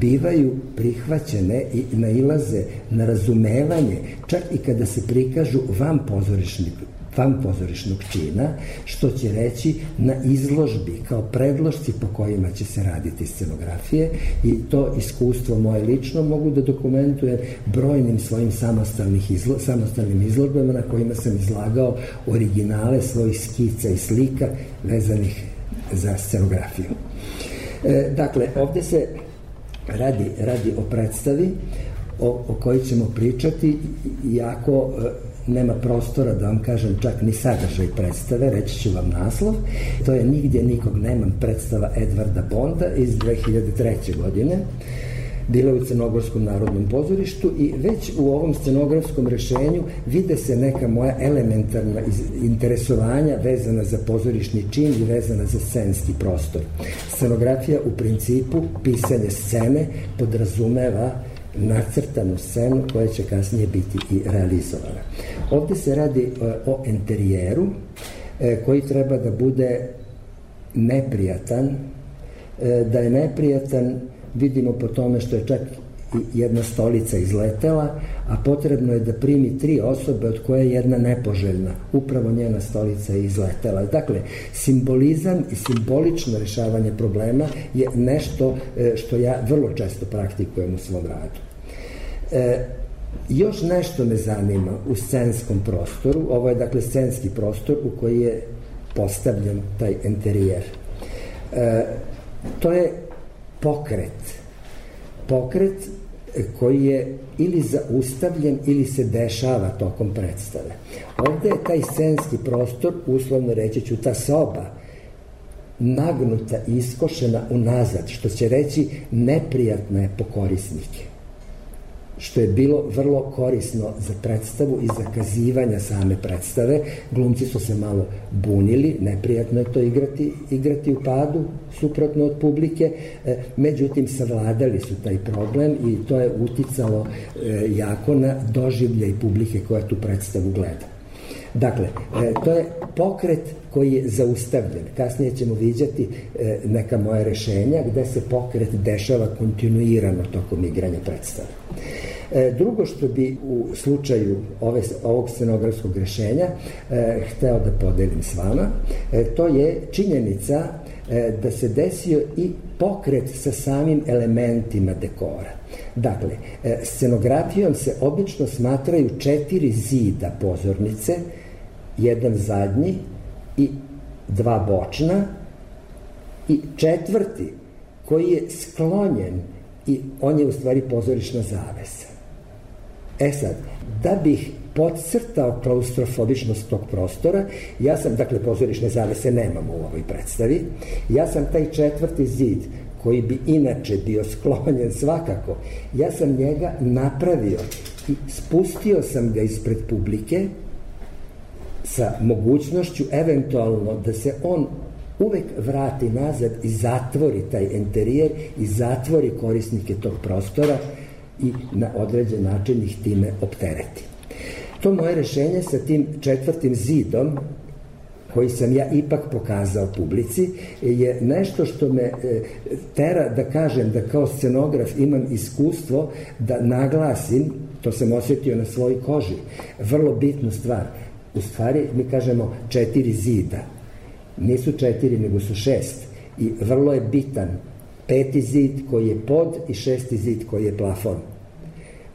O: bivaju prihvaćene i nailaze na razumevanje, čak i kada se prikažu van pozorišnih van pozorišnog čina, što će reći na izložbi kao predložci po kojima će se raditi scenografije i to iskustvo moje lično mogu da dokumentujem brojnim svojim samostalnih izlo, samostalnim izložbama na kojima sam izlagao originale svojih skica i slika vezanih za scenografiju. E, dakle, ovde se radi, radi o predstavi o, o kojoj ćemo pričati jako e, nema prostora da vam kažem čak ni sadržaj predstave, reći ću vam naslov. To je Nigdje nikog nemam predstava Edvarda Bonda iz 2003. godine bila u Crnogorskom narodnom pozorištu i već u ovom scenografskom rešenju vide se neka moja elementarna interesovanja vezana za pozorišni čin i vezana za scenski prostor. Scenografija u principu, pisanje scene podrazumeva nacrtanu scenu koja će kasnije biti i realizovana. Ovde se radi e, o enterijeru e, koji treba da bude neprijatan, e, da je neprijatan vidimo po tome što je čak jedna stolica izletela, a potrebno je da primi tri osobe od koje je jedna nepoželjna. Upravo njena stolica je izletela. Dakle, simbolizam i simbolično rešavanje problema je nešto što ja vrlo često praktikujem u svom radu. E, još nešto me zanima u scenskom prostoru, ovo je dakle scenski prostor u koji je postavljen taj interijer. E, to je pokret. Pokret koji je ili zaustavljen ili se dešava tokom predstave. Ovde je taj scenski prostor, uslovno reći ću, ta soba, nagnuta i iskošena unazad, što će reći neprijatna je po korisnike što je bilo vrlo korisno za predstavu i za kazivanja same predstave. Glumci su se malo bunili, neprijatno je to igrati, igrati u padu, suprotno od publike, e, međutim savladali su taj problem i to je uticalo e, jako na doživljaj publike koja tu predstavu gleda. Dakle, e, to je pokret koji je zaustavljen. Kasnije ćemo viđati e, neka moja rešenja gde se pokret dešava kontinuirano tokom igranja predstave. E, drugo što bi u slučaju ove, ovog scenografskog rešenja e, hteo da podelim s vama, to je činjenica da se desio i pokret sa samim elementima dekora. Dakle, scenografijom se obično smatraju četiri zida pozornice, jedan zadnji i dva bočna i četvrti koji je sklonjen i on je u stvari pozorišna zavesa. E sad, da bih podcrtao klaustrofobičnost tog prostora, ja sam, dakle, pozorišne zavese nemamo u ovoj predstavi, ja sam taj četvrti zid koji bi inače bio sklonjen svakako, ja sam njega napravio i spustio sam ga ispred publike sa mogućnošću eventualno da se on uvek vrati nazad i zatvori taj interijer i zatvori korisnike tog prostora i na određen način ih time optereti. To moje rešenje sa tim četvrtim zidom koji sam ja ipak pokazao publici je nešto što me e, tera da kažem da kao scenograf imam iskustvo da naglasim, to sam osjetio na svojoj koži, vrlo bitnu stvar. U stvari mi kažemo četiri zida. Nisu četiri, nego su šest. I vrlo je bitan peti zid koji je pod i šesti zid koji je plafon.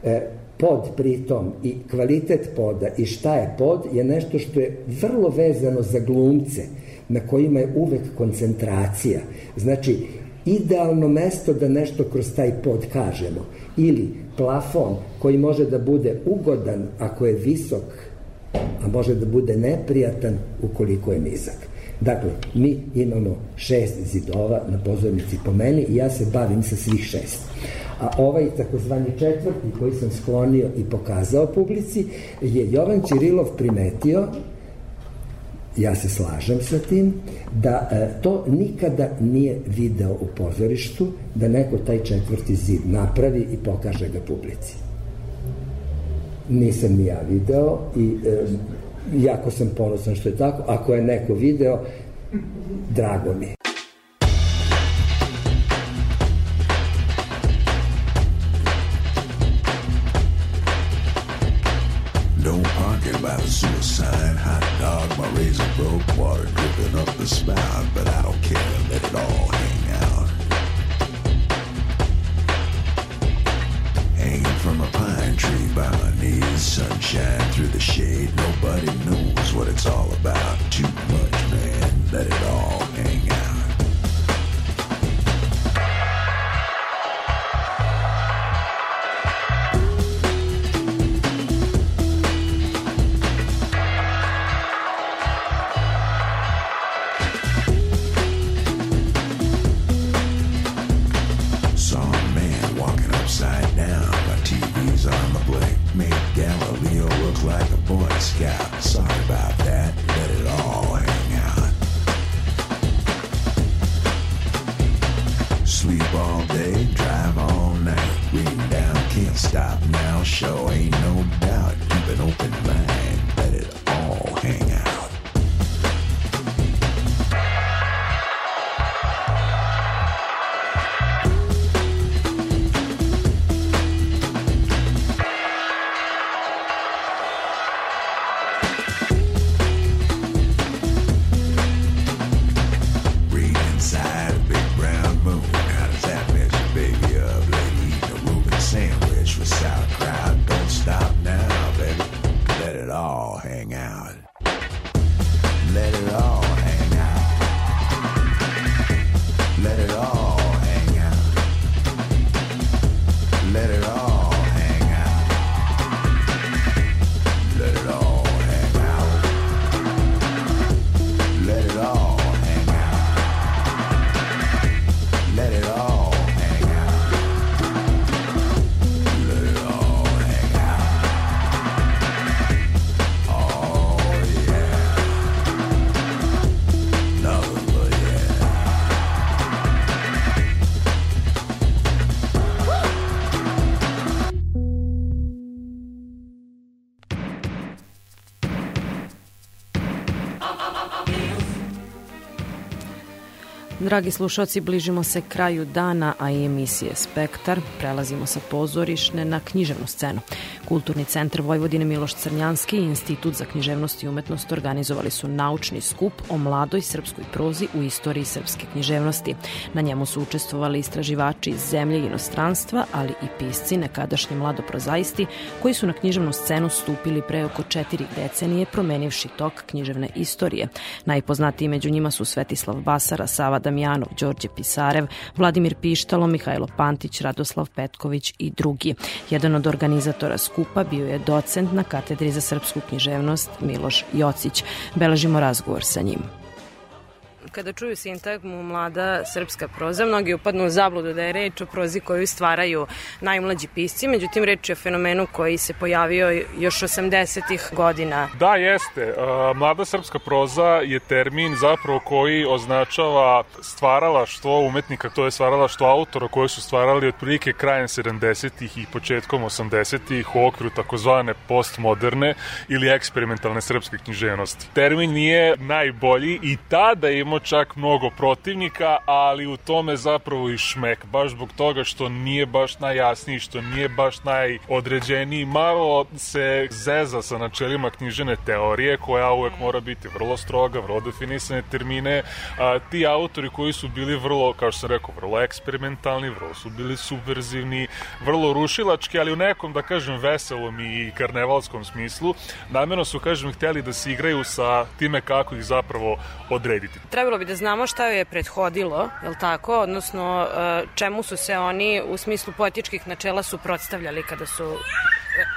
O: E, pod pritom i kvalitet poda i šta je pod je nešto što je vrlo vezano za glumce na kojima je uvek koncentracija. Znači, idealno mesto da nešto kroz taj pod kažemo. Ili plafon koji može da bude ugodan ako je visok, a može da bude neprijatan ukoliko je nizak. Dakle, mi imamo šest zidova na pozornici po meni i ja se bavim sa svih šest. A ovaj takozvani četvrti koji sam sklonio i pokazao publici je Jovan Čirilov primetio ja se slažem sa tim, da e, to nikada nije video u pozorištu, da neko taj četvrti zid napravi i pokaže ga publici. Nisam ni ja video i e, jako sam ponosan što je tako. Ako je neko video, drago mi je.
P: Don't pocket by the suicide. Hot dog, my razor broke, water dripping up the spout, but I don't care. Let it all hang from a pine tree by my knees, sunshine through the shade. Nobody knows what it's all about. Too much, man. Let it all hang out. Let it all
C: Dragi slušalci, bližimo se kraju dana, a i emisije Spektar. Prelazimo sa pozorišne na književnu scenu. Kulturni centar Vojvodine Miloš Crnjanski i Institut za književnost i umetnost organizovali su naučni skup o mladoj srpskoj prozi u istoriji srpske književnosti. Na njemu su učestvovali istraživači iz zemlje i inostranstva, ali i pisci, nekadašnji mladoprozaisti, koji su na književnu scenu stupili pre oko četiri decenije, promenivši tok književne istorije. Najpoznatiji među njima su Svetislav Basara, Sava Damjanov, Đorđe Pisarev, Vladimir Pištalo, Mihajlo Pantić, Radoslav Petković i drugi. Jedan od organizatora skupa bio je docent na katedri za srpsku književnost Miloš Jocić. Beležimo razgovor sa njim.
Q: Kada čuju sintagmu mlada srpska proza, mnogi upadnu u zabludu da je reč o prozi koju stvaraju najmlađi pisci, međutim reč je o fenomenu koji se pojavio još 80-ih godina.
R: Da, jeste. Mlada srpska proza je termin zapravo koji označava stvaralaštvo umetnika, to je stvaralaštvo autora koje su stvarali otprilike krajem 70-ih i početkom 80-ih u okviru takozvane postmoderne ili eksperimentalne srpske književnosti. Termin nije najbolji i tada je imao čak mnogo protivnika, ali u tome zapravo i šmek, baš zbog toga što nije baš najjasniji, što nije baš najodređeniji, malo se zeza sa načelima knjižene teorije, koja uvek mora biti vrlo stroga, vrlo definisane termine. A, ti autori koji su bili vrlo, kao što sam rekao, vrlo eksperimentalni, vrlo su bili subverzivni, vrlo rušilački, ali u nekom, da kažem, veselom i karnevalskom smislu, namjerno su, kažem, hteli da se igraju sa time kako ih zapravo odrediti.
Q: Trebalo bi da znamo šta joj je prethodilo, je li tako? Odnosno, e, čemu su se oni u smislu poetičkih načela suprotstavljali kada su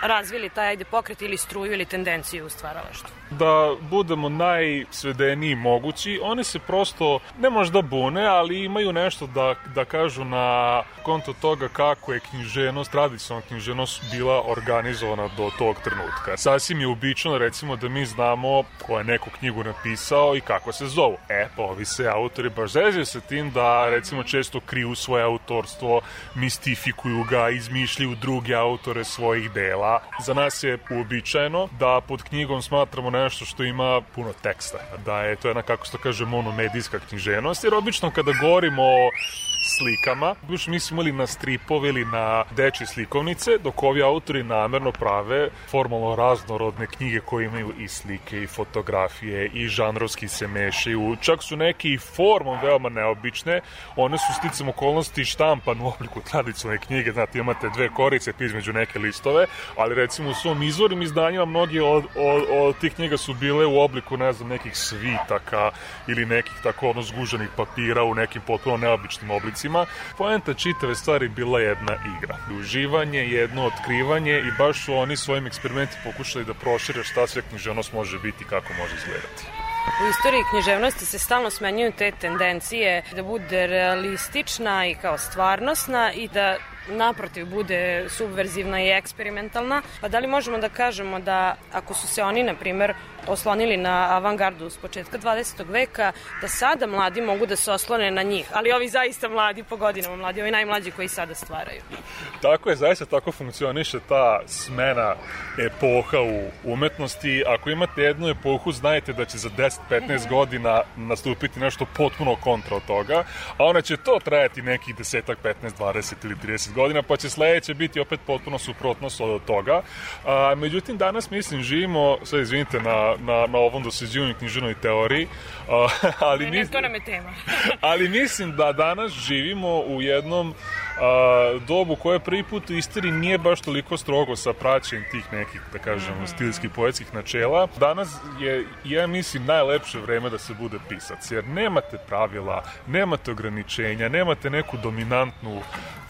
Q: razvili taj ajde pokret ili struju ili tendenciju u stvaralaštvu.
R: da budemo najsvedeniji mogući, oni se prosto ne možda bune, ali imaju nešto da, da kažu na konto toga kako je knjiženost, tradicionalna knjiženost bila organizovana do tog trenutka. Sasvim je uobičajeno recimo da mi znamo ko je neku knjigu napisao i kako se zovu. E, pa ovi se autori baš zezaju sa tim da recimo često kriju svoje autorstvo, mistifikuju ga, izmišljaju druge autore svojih dela. Za nas je uobičajeno da pod knjigom smatramo nešto što ima puno teksta, da je to jedna, kako se to kaže, monomedijska književnost, jer obično kada govorimo o slikama, još mi smo imali na stripove ili na dečje slikovnice, dok ovi autori namerno prave formalno raznorodne knjige koje imaju i slike i fotografije i žanrovski se mešaju, čak su neke i formom veoma neobične, one su sticam okolnosti štampan u obliku tradicionalne knjige, znate imate dve korice pa između neke listove, ali recimo u svom izvornim izdanjima mnogi od, od, od tih knjiga su bile u obliku, ne znam, nekih svitaka ili nekih tako ono zguženih papira u nekim potpuno neobičnim oblicima. Poenta čitave stvari bila jedna igra. Uživanje, jedno otkrivanje i baš su oni svojim eksperimentima pokušali da prošire šta sve književnost može biti i kako može izgledati.
Q: U istoriji književnosti se stalno smenjuju te tendencije da bude realistična i kao stvarnosna i da naprotiv bude subverzivna i eksperimentalna. Pa da li možemo da kažemo da ako su se oni, na primer, oslonili na avangardu s početka 20. veka, da sada mladi mogu da se oslone na njih, ali ovi zaista mladi po godinama, mladi, ovi najmlađi koji sada stvaraju.
R: Tako je, zaista tako funkcioniše ta smena epoha u umetnosti. Ako imate jednu epohu, znajte da će za 10-15 godina nastupiti nešto potpuno kontra od toga, a ona će to trajati nekih 10, 15, 20 ili 30 godina, pa će sledeće biti opet potpuno suprotnost od toga. A, međutim, danas, mislim, živimo, sve izvinite na, na, na ovom dosađivanju književnoj teoriji, ali,
Q: Ne, ne, to nam je tema.
R: ali mislim da danas živimo u jednom a, dobu koje prvi put u istoriji nije baš toliko strogo sa praćenjem tih nekih, da kažem, stilskih poetskih načela. Danas je, ja mislim, najlepše vreme da se bude pisac, jer nemate pravila, nemate ograničenja, nemate neku dominantnu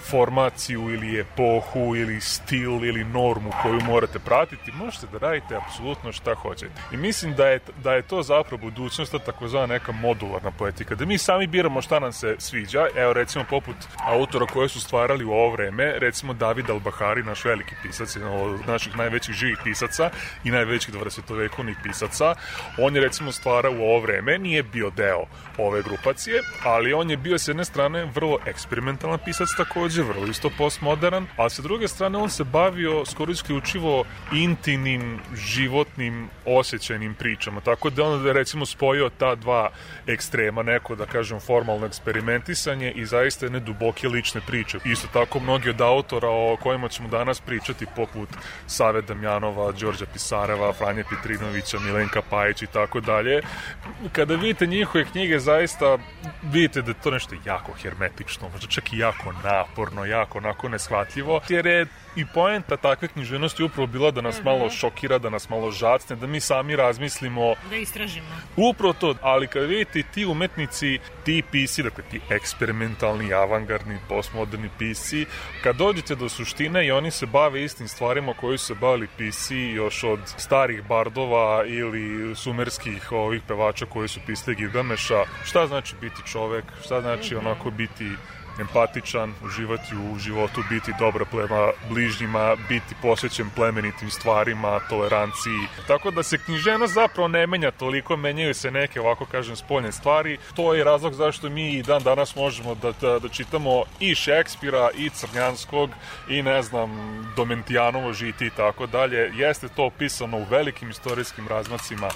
R: formaciju ili epohu ili stil ili normu koju morate pratiti, možete da radite apsolutno šta hoćete. I mislim da je, da je to zapravo budućnost, ta takozvana neka modularna poetika, da mi sami biramo šta nam se sviđa, evo recimo poput autora koje su stvarali u ovo vreme, recimo David Al-Bahari, naš veliki pisac, jedan od naših najvećih živih pisaca i najvećih 20-vekovnih pisaca, on je recimo stvarao u ovo vreme, nije bio deo ove grupacije, ali on je bio s jedne strane vrlo eksperimentalan pisac takođe, vrlo isto postmodern, a sa druge strane on se bavio skoro isključivo intimnim, životnim, osjećajnim pričama, tako da on recimo spojio ta dva ekstrema, neko da kažem formalno eksperimentisanje i zaista jedne duboke lične priče. Isto tako mnogi od autora o kojima ćemo danas pričati poput Save Damjanova, Đorđa Pisareva, Franje Petrinovića, Milenka Pajić i tako dalje. Kada vidite njihove knjige zaista vidite da je to nešto jako hermetično, možda čak i jako naporno sumorno, jako onako neshvatljivo, jer je i poenta takve književnosti upravo bila da nas malo šokira, da nas malo žacne, da mi sami razmislimo
Q: Da istražimo.
R: Upravo to, ali kad vidite ti umetnici, ti pisci, dakle ti eksperimentalni, avangardni, postmoderni pisci, kad dođete do suštine i oni se bave istim stvarima koji su se bavili pisci još od starih bardova ili sumerskih ovih pevača koji su pisali Gilgameša, šta znači biti čovek, šta znači onako biti empatičan, uživati u životu, biti dobar prema bližnjima, biti posvećen plemenitim stvarima, toleranciji. Tako da se književnost zapravo ne menja toliko, menjaju se neke, ovako kažem, spoljne stvari. To je razlog zašto mi i dan danas možemo da, da, da čitamo i Šekspira, i Crnjanskog, i ne znam, Domentijanovo žiti i tako dalje. Jeste to opisano u velikim istorijskim razmacima,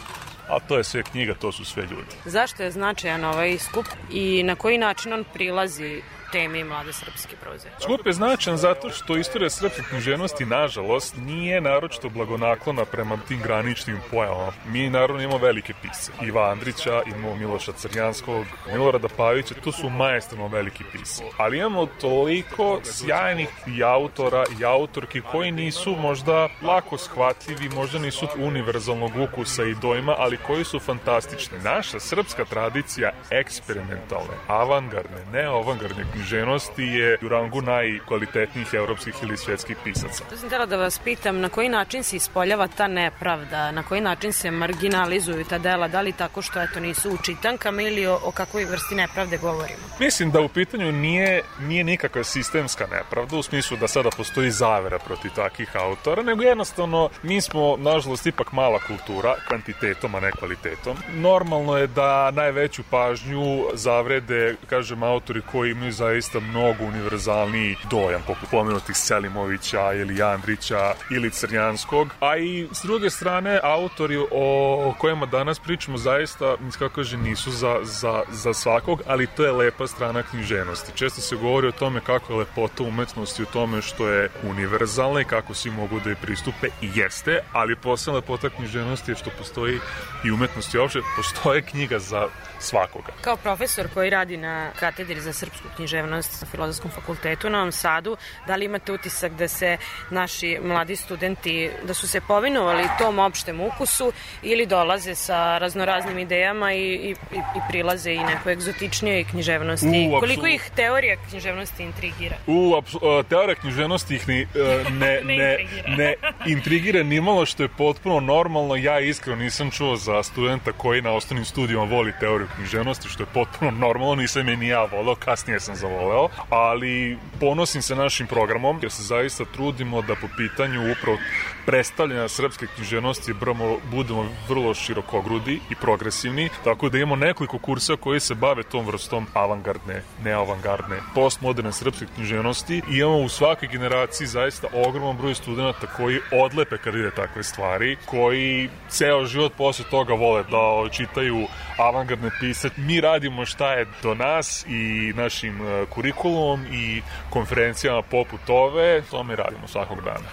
R: a to je sve knjiga, to su sve ljudi.
Q: Zašto je značajan ovaj skup i na koji način on prilazi temi mlade srpske proze?
R: Skup je značan zato što istorija srpske književnosti, nažalost, nije naročito blagonaklona prema tim graničnim pojavama. Mi, naravno, imamo velike pise. Iva Andrića, imamo Miloša Crnjanskog, Milorada Pavića, to su majestrano veliki pisi. Ali imamo toliko sjajnih i autora i autorki koji nisu možda lako shvatljivi, možda nisu univerzalnog ukusa i dojma, ali koji su fantastični. Naša srpska tradicija eksperimentalne, avangardne, neavangardne književnosti je u rangu najkvalitetnijih evropskih ili svetskih pisaca.
Q: To sam htjela da vas pitam, na koji način se ispoljava ta nepravda, na koji način se marginalizuju ta dela, da li tako što eto nisu u čitankama ili o, o kakvoj vrsti nepravde govorimo?
R: Mislim da u pitanju nije, nije nikakva sistemska nepravda, u smislu da sada postoji zavera protiv takih autora, nego jednostavno mi smo, nažalost, ipak mala kultura, kvantitetom, a ne kvalitetom. Normalno je da najveću pažnju zavrede, kažem, autori koji imaju zaista mnogo univerzalniji dojam, poput pomenutih Selimovića ili Andrića ili Crnjanskog, a i s druge strane autori o kojima danas pričamo zaista, kako kaže, nisu za, za, za svakog, ali to je lepa strana književnosti. Često se govori o tome kako je lepota umetnosti u tome što je univerzalna i kako svi mogu da je pristupe. I jeste, ali posebna lepota književnosti je što postoji i umetnosti uopšte, postoje knjiga za svakoga.
Q: Kao profesor koji radi na katedri za srpsku književnost na Filozofskom fakultetu u Novom Sadu, da li imate utisak da se naši mladi studenti, da su se povinovali tom opštem ukusu ili dolaze sa raznoraznim idejama i, i, i prilaze i neko egzotičnijoj književnosti?
R: U.
Q: Koliko ih teorija književnosti intrigira?
R: U, apsu- a, teorija književnosti ih ni, e, ne,
Q: Ne
R: ne,
Q: intrigira.
R: ne intrigira nimalo što je potpuno normalno. Ja iskreno nisam čuo za studenta koji na osnovnim studijama voli teoriju književnosti, što je potpuno normalno, nisam je ni ja voleo, kasnije sam zavoleo, ali ponosim se našim programom, jer se zaista trudimo da po pitanju upravo predstavljanja srpske književnosti bramo, budemo vrlo širokogrudi i progresivni, tako da imamo nekoliko kursa koji se bave tom vrstom avangardne, neavangardne, postmoderne srpske književnosti. I imamo u svakoj generaciji zaista ogroman broj studenta koji odlepe kad ide takve stvari, koji ceo život posle toga vole da čitaju avangardne pise. Mi radimo šta je do nas i našim e, kurikulumom i konferencijama poput ove, to mi radimo svakog dana.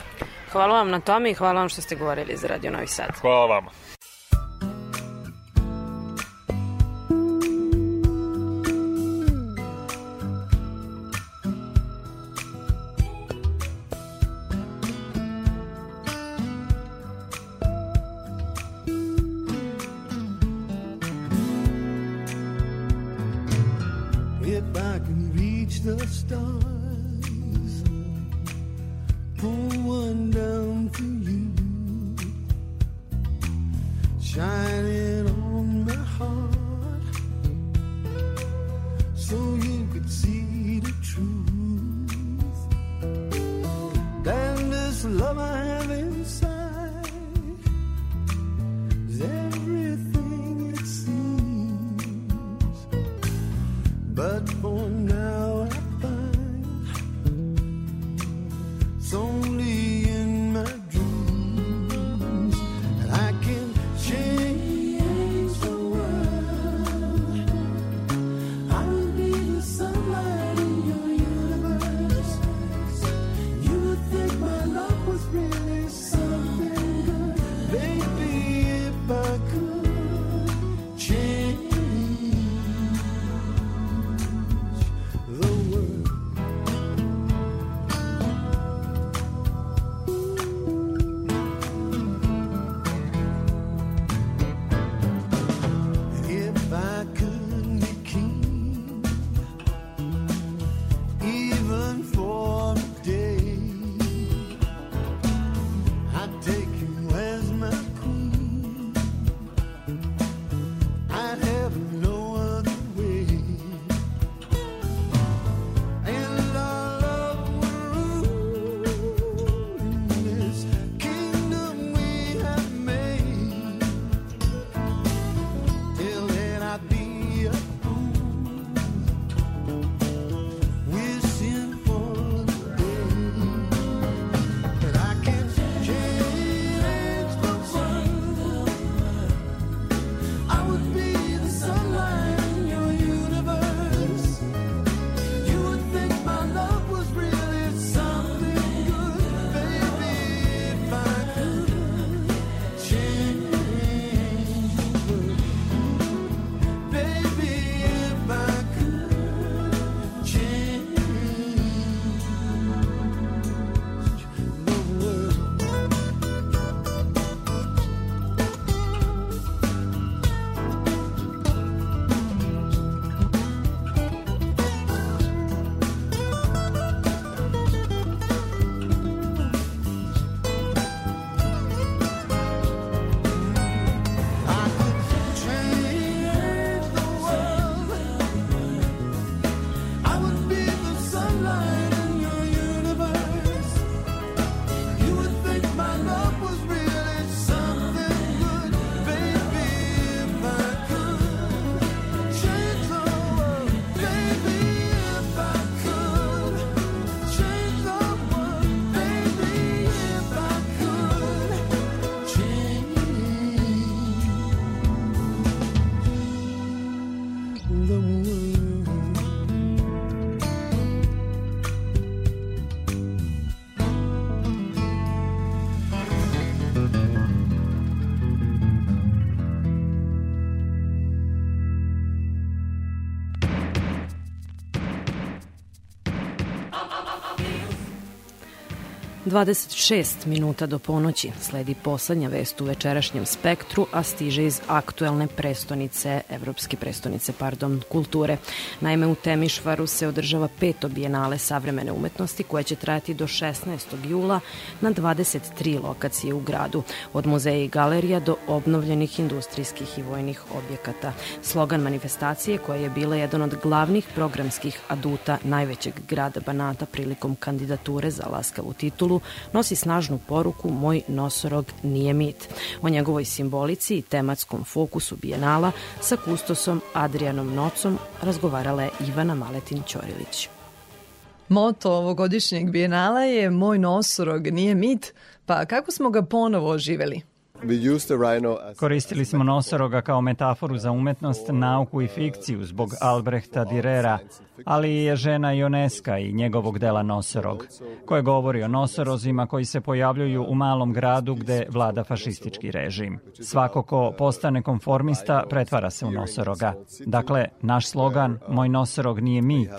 Q: Hvala vam na tome i hvala vam što ste govorili za Radio Novi Sad.
R: Hvala vama.
D: The stars,
C: 26 minuta do ponoći sledi poslednja vest u večerašnjem spektru, a stiže iz aktuelne prestonice, evropske prestonice, pardon, kulture. Naime, u Temišvaru se održava peto bijenale savremene umetnosti koje će trajati do 16. jula na 23 lokacije u gradu, od muzeja i galerija do obnovljenih industrijskih i vojnih objekata. Slogan manifestacije koja je bila jedan od glavnih programskih aduta najvećeg grada Banata prilikom kandidature za laskavu titulu nosi snažnu poruku Moj nosorog nije mit. O njegovoj simbolici i tematskom fokusu bijenala sa kustosom Adrianom Nocom razgovarala je Ivana Maletin Ćorilić.
B: Moto ovogodišnjeg bijenala je Moj nosorog nije mit, pa kako smo ga ponovo oživeli?
S: Koristili smo nosoroga kao metaforu za umetnost, nauku i fikciju zbog Albrehta Direra, ali je žena Ioneska i njegovog dela Nosorog, koje govori o nosorozima koji se pojavljuju u malom gradu gde vlada fašistički režim. Svako ko postane konformista pretvara se u nosoroga. Dakle, naš slogan Moj nosorog nije mit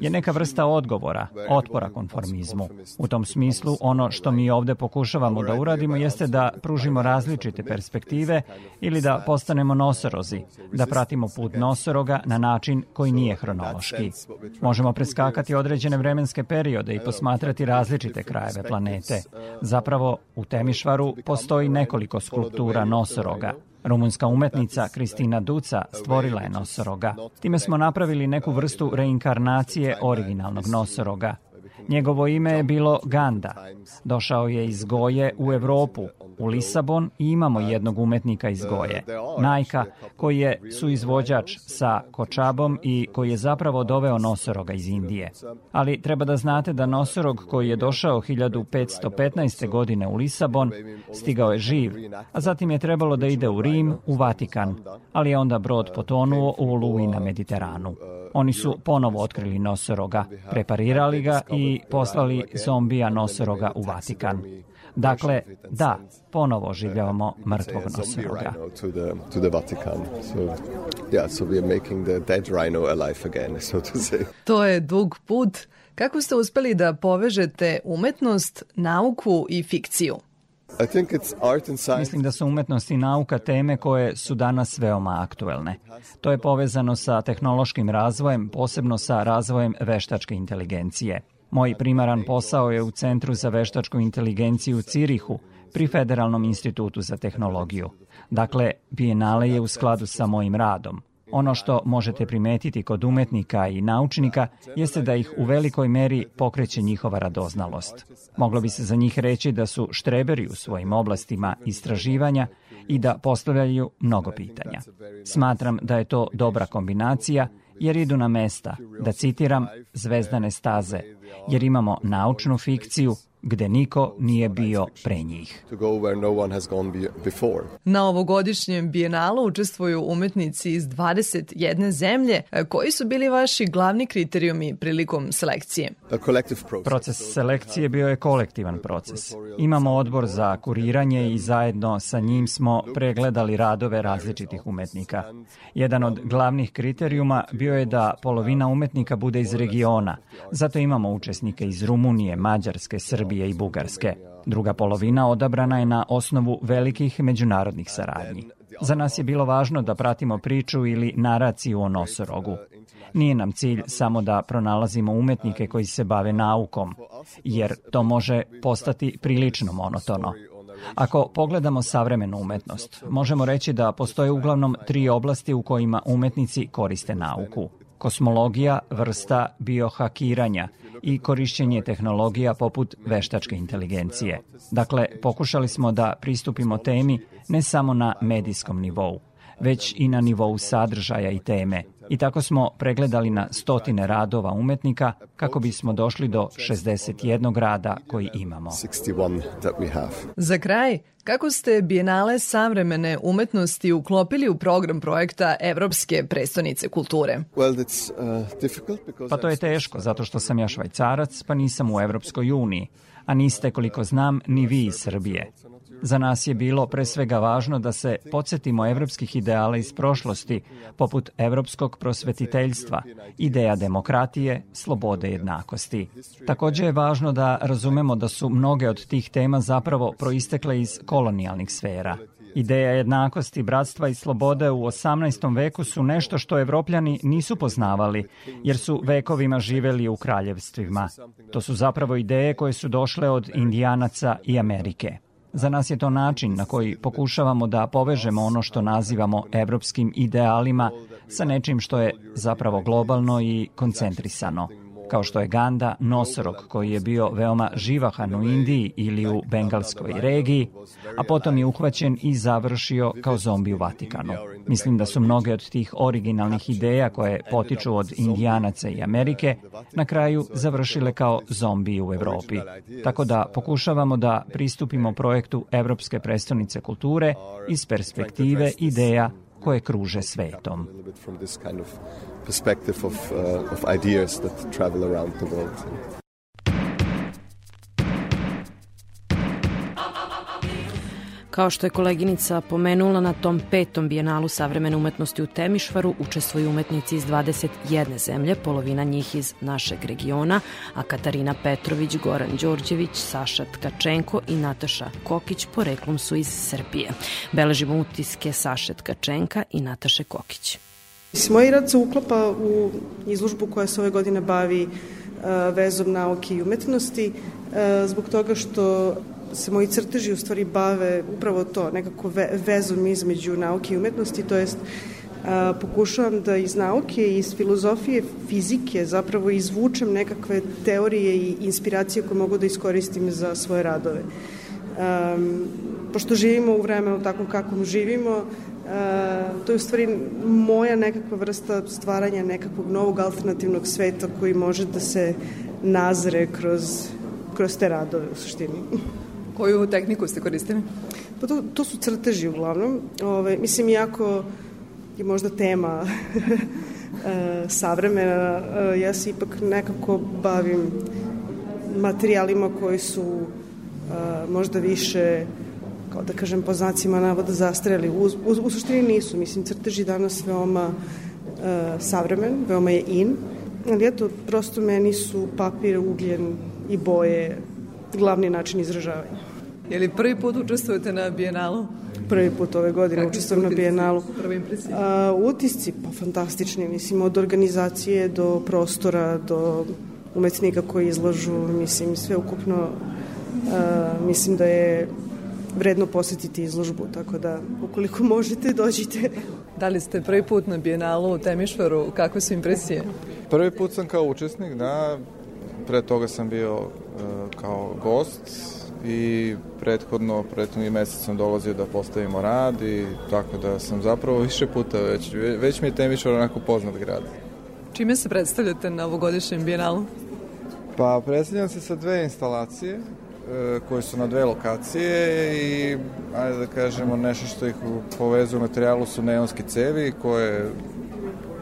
S: je neka vrsta odgovora, otpora konformizmu. U tom smislu, ono što mi ovde pokušavamo da uradimo jeste da pružimo različite perspektive ili da postanemo nosorozi, da pratimo put nosoroga na način koji nije hronološki. Možemo preskakati određene vremenske periode i posmatrati različite krajeve planete. Zapravo, u Temišvaru postoji nekoliko skulptura nosoroga. Rumunska umetnica Kristina Duca stvorila je nosoroga. Time smo napravili neku vrstu reinkarnacije originalnog nosoroga. Njegovo ime je bilo Ganda. Došao je iz Goje u Evropu, u Lisabon i imamo jednog umetnika iz Goje, Najka, koji je suizvođač sa Kočabom i koji je zapravo doveo nosoroga iz Indije. Ali treba da znate da nosorog koji je došao 1515. godine u Lisabon stigao je živ, a zatim je trebalo da ide u Rim, u Vatikan, ali je onda brod potonuo u Oluji na Mediteranu. Oni su ponovo otkrili nosoroga, preparirali ga i poslali zombija nosoroga u Vatikan. Dakle, da, ponovo oživljavamo mrtvog nosoroga.
T: To
B: je dug put. Kako ste uspeli da povežete umetnost, nauku i fikciju?
S: Mislim da su umetnost i nauka teme koje su danas veoma aktuelne. To je povezano sa tehnološkim razvojem, posebno sa razvojem veštačke inteligencije. Moj primaran posao je u Centru za veštačku inteligenciju u Cirihu, pri Federalnom institutu za tehnologiju. Dakle, Bienale je u skladu sa mojim radom. Ono što možete primetiti kod umetnika i naučnika jeste da ih u velikoj meri pokreće njihova radoznalost. Moglo bi se za njih reći da su štreberi u svojim oblastima istraživanja i da postavljaju mnogo pitanja. Smatram da je to dobra kombinacija jer idu na mesta, da citiram, zvezdane staze, jer imamo naučnu fikciju gde niko nije bio pre njih.
T: To go where no one has gone be- before.
B: Na ovogodišnjem bijenalu učestvuju umetnici iz 21 zemlje. Koji su bili vaši glavni kriterijumi prilikom selekcije?
S: Proces selekcije bio je kolektivan proces. Imamo odbor za kuriranje i zajedno sa njim smo pregledali radove različitih umetnika. Jedan od glavnih kriterijuma bio je da polovina umetnika bude iz regiona. Zato imamo učesnike iz Rumunije, Mađarske, Srbije i Bugarske. Druga polovina odabrana je na osnovu velikih međunarodnih saradnji. Za nas je bilo važno da pratimo priču ili naraciju o nosorogu. Nije nam cilj samo da pronalazimo umetnike koji se bave naukom, jer to može postati prilično monotono. Ako pogledamo savremenu umetnost, možemo reći da postoje uglavnom tri oblasti u kojima umetnici koriste nauku. Kosmologija, vrsta biohakiranja i korišćenje tehnologija poput veštačke inteligencije. Dakle, pokušali smo da pristupimo temi ne samo na medijskom nivou, već i na nivou sadržaja i teme. I tako smo pregledali na stotine radova umetnika kako bismo došli do 61 rada koji imamo.
T: 61 that we have.
B: Za kraj, kako ste Bienale savremene umetnosti uklopili u program projekta Evropske prestonice kulture?
T: Uh,
S: Pa to je teško, zato što sam ja švajcarac, pa nisam u Evropskoj uniji, a niste, koliko znam, ni vi iz Srbije. Za nas je bilo pre svega važno da se podsjetimo evropskih ideala iz prošlosti, poput evropskog prosvetiteljstva, ideja demokratije, slobode i jednakosti. Takođe je važno da razumemo da su mnoge od tih tema zapravo proistekle iz kolonijalnih sfera. Ideja jednakosti, bratstva i slobode u 18. veku su nešto što evropljani nisu poznavali, jer su vekovima živeli u kraljevstvima. To su zapravo ideje koje su došle od indijanaca i Amerike. Za nas je to način na koji pokušavamo da povežemo ono što nazivamo evropskim idealima sa nečim što je zapravo globalno i koncentrisano kao što je Ganda, nosorog koji je bio veoma živahan u Indiji ili u Bengalskoj regiji, a potom je uhvaćen i završio kao zombi u Vatikanu. Mislim da su mnoge od tih originalnih ideja koje potiču od Indijanaca i Amerike na kraju završile kao zombi u Evropi. Tako da pokušavamo da pristupimo projektu Evropske prestonice kulture iz perspektive ideja koje kruže svetom.
C: Kao što je koleginica pomenula, na tom petom bijenalu savremene umetnosti u Temišvaru učestvuju umetnici iz 21 zemlje, polovina njih iz našeg regiona, a Katarina Petrović, Goran Đorđević, Saša Tkačenko i Nataša Kokić poreklom su iz Srbije. Beležimo utiske Saše Tkačenka i Nataše Kokić.
U: Moj rad se uklapa u izložbu koja se ove godine bavi e, vezom nauke i umetnosti, e, zbog toga što se moji crteži u stvari bave upravo to, nekako vezom između nauke i umetnosti, to jest pokušavam da iz nauke iz filozofije fizike zapravo izvučem nekakve teorije i inspiracije koje mogu da iskoristim za svoje radove. Um, pošto živimo u vremenu takvom kakvom živimo, Uh, to je u stvari moja nekakva vrsta stvaranja nekakvog novog alternativnog sveta koji može da se nazre kroz, kroz te radove u suštini.
B: Koju tehniku ste koristili?
U: Pa to, to su crteži uglavnom. Ove, mislim, jako je možda tema e, savremena, e, ja se ipak nekako bavim materijalima koji su e, možda više kao da kažem po znacima navoda zastreli. U, u, u suštini nisu. Mislim, crteži danas veoma savremen, veoma je in, ali eto, prosto meni su papir, ugljen i boje glavni način izražavanja.
B: Je li prvi put učestvujete na Bijenalu?
U: Prvi put ove godine
B: Kakvi
U: učestvujem na Bijenalu.
B: Prve impresije?
U: A, utisci, pa fantastični, mislim, od organizacije do prostora, do umetnika koji izlažu, mislim, sve ukupno, a, mislim da je vredno posetiti izložbu, tako da ukoliko možete, dođite.
B: Da li ste prvi put na Bijenalu u Temišvaru? Kakve su impresije?
V: Prvi put sam kao učesnik, da. Pre toga sam bio uh, kao gost i prethodno, prethodni mesec sam dolazio da postavimo rad i tako da sam zapravo više puta već, već mi je Temišvar onako poznat grad.
B: Čime se predstavljate na ovogodišnjem bijenalu?
V: Pa predstavljam se sa dve instalacije e, koje su na dve lokacije i ajde da kažemo nešto što ih povezuje u materijalu su neonske cevi koje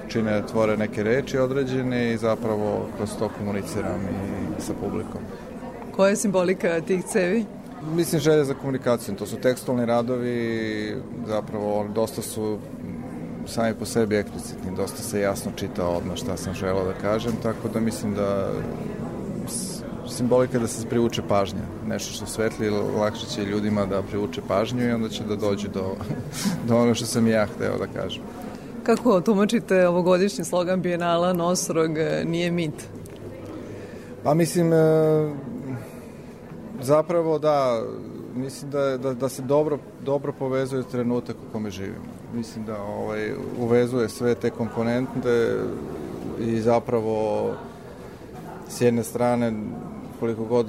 V: čine tvore neke reči određene i zapravo kroz to komuniciram i sa publikom.
B: Koja je simbolika tih cevi?
V: Mislim želje za komunikaciju, to su tekstualni radovi, zapravo dosta su sami po sebi eksplicitni, dosta se jasno čita odmah šta sam želeo da kažem, tako da mislim da simbolika je da se privuče pažnja. Nešto što svetli lakše će ljudima da privuče pažnju i onda će da dođu do, do ono što sam ja hteo da kažem.
B: Kako tumačite ovogodišnji slogan Bijenala Nosorog nije mit?
V: Pa mislim, zapravo da, mislim da, da, da se dobro, dobro povezuje trenutak u kome živimo. Mislim da ovaj, uvezuje sve te komponente i zapravo s jedne strane koliko god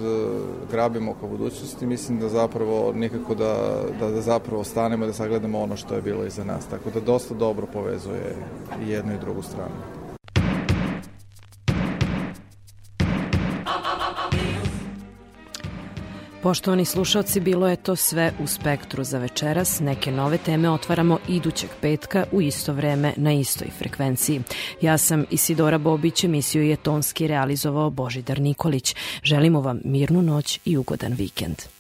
V: grabimo oko budućnosti, mislim da zapravo nikako da, da, da zapravo stanemo da sagledamo ono što je bilo iza nas. Tako da dosta dobro povezuje i jednu i drugu stranu.
C: Poštovani slušalci, bilo je to sve u Spektru za večeras. Neke nove teme otvaramo idućeg petka u isto vreme na istoj frekvenciji. Ja sam Isidora Bobić, emisiju je tonski realizovao Božidar Nikolić. Želimo vam mirnu noć i ugodan vikend.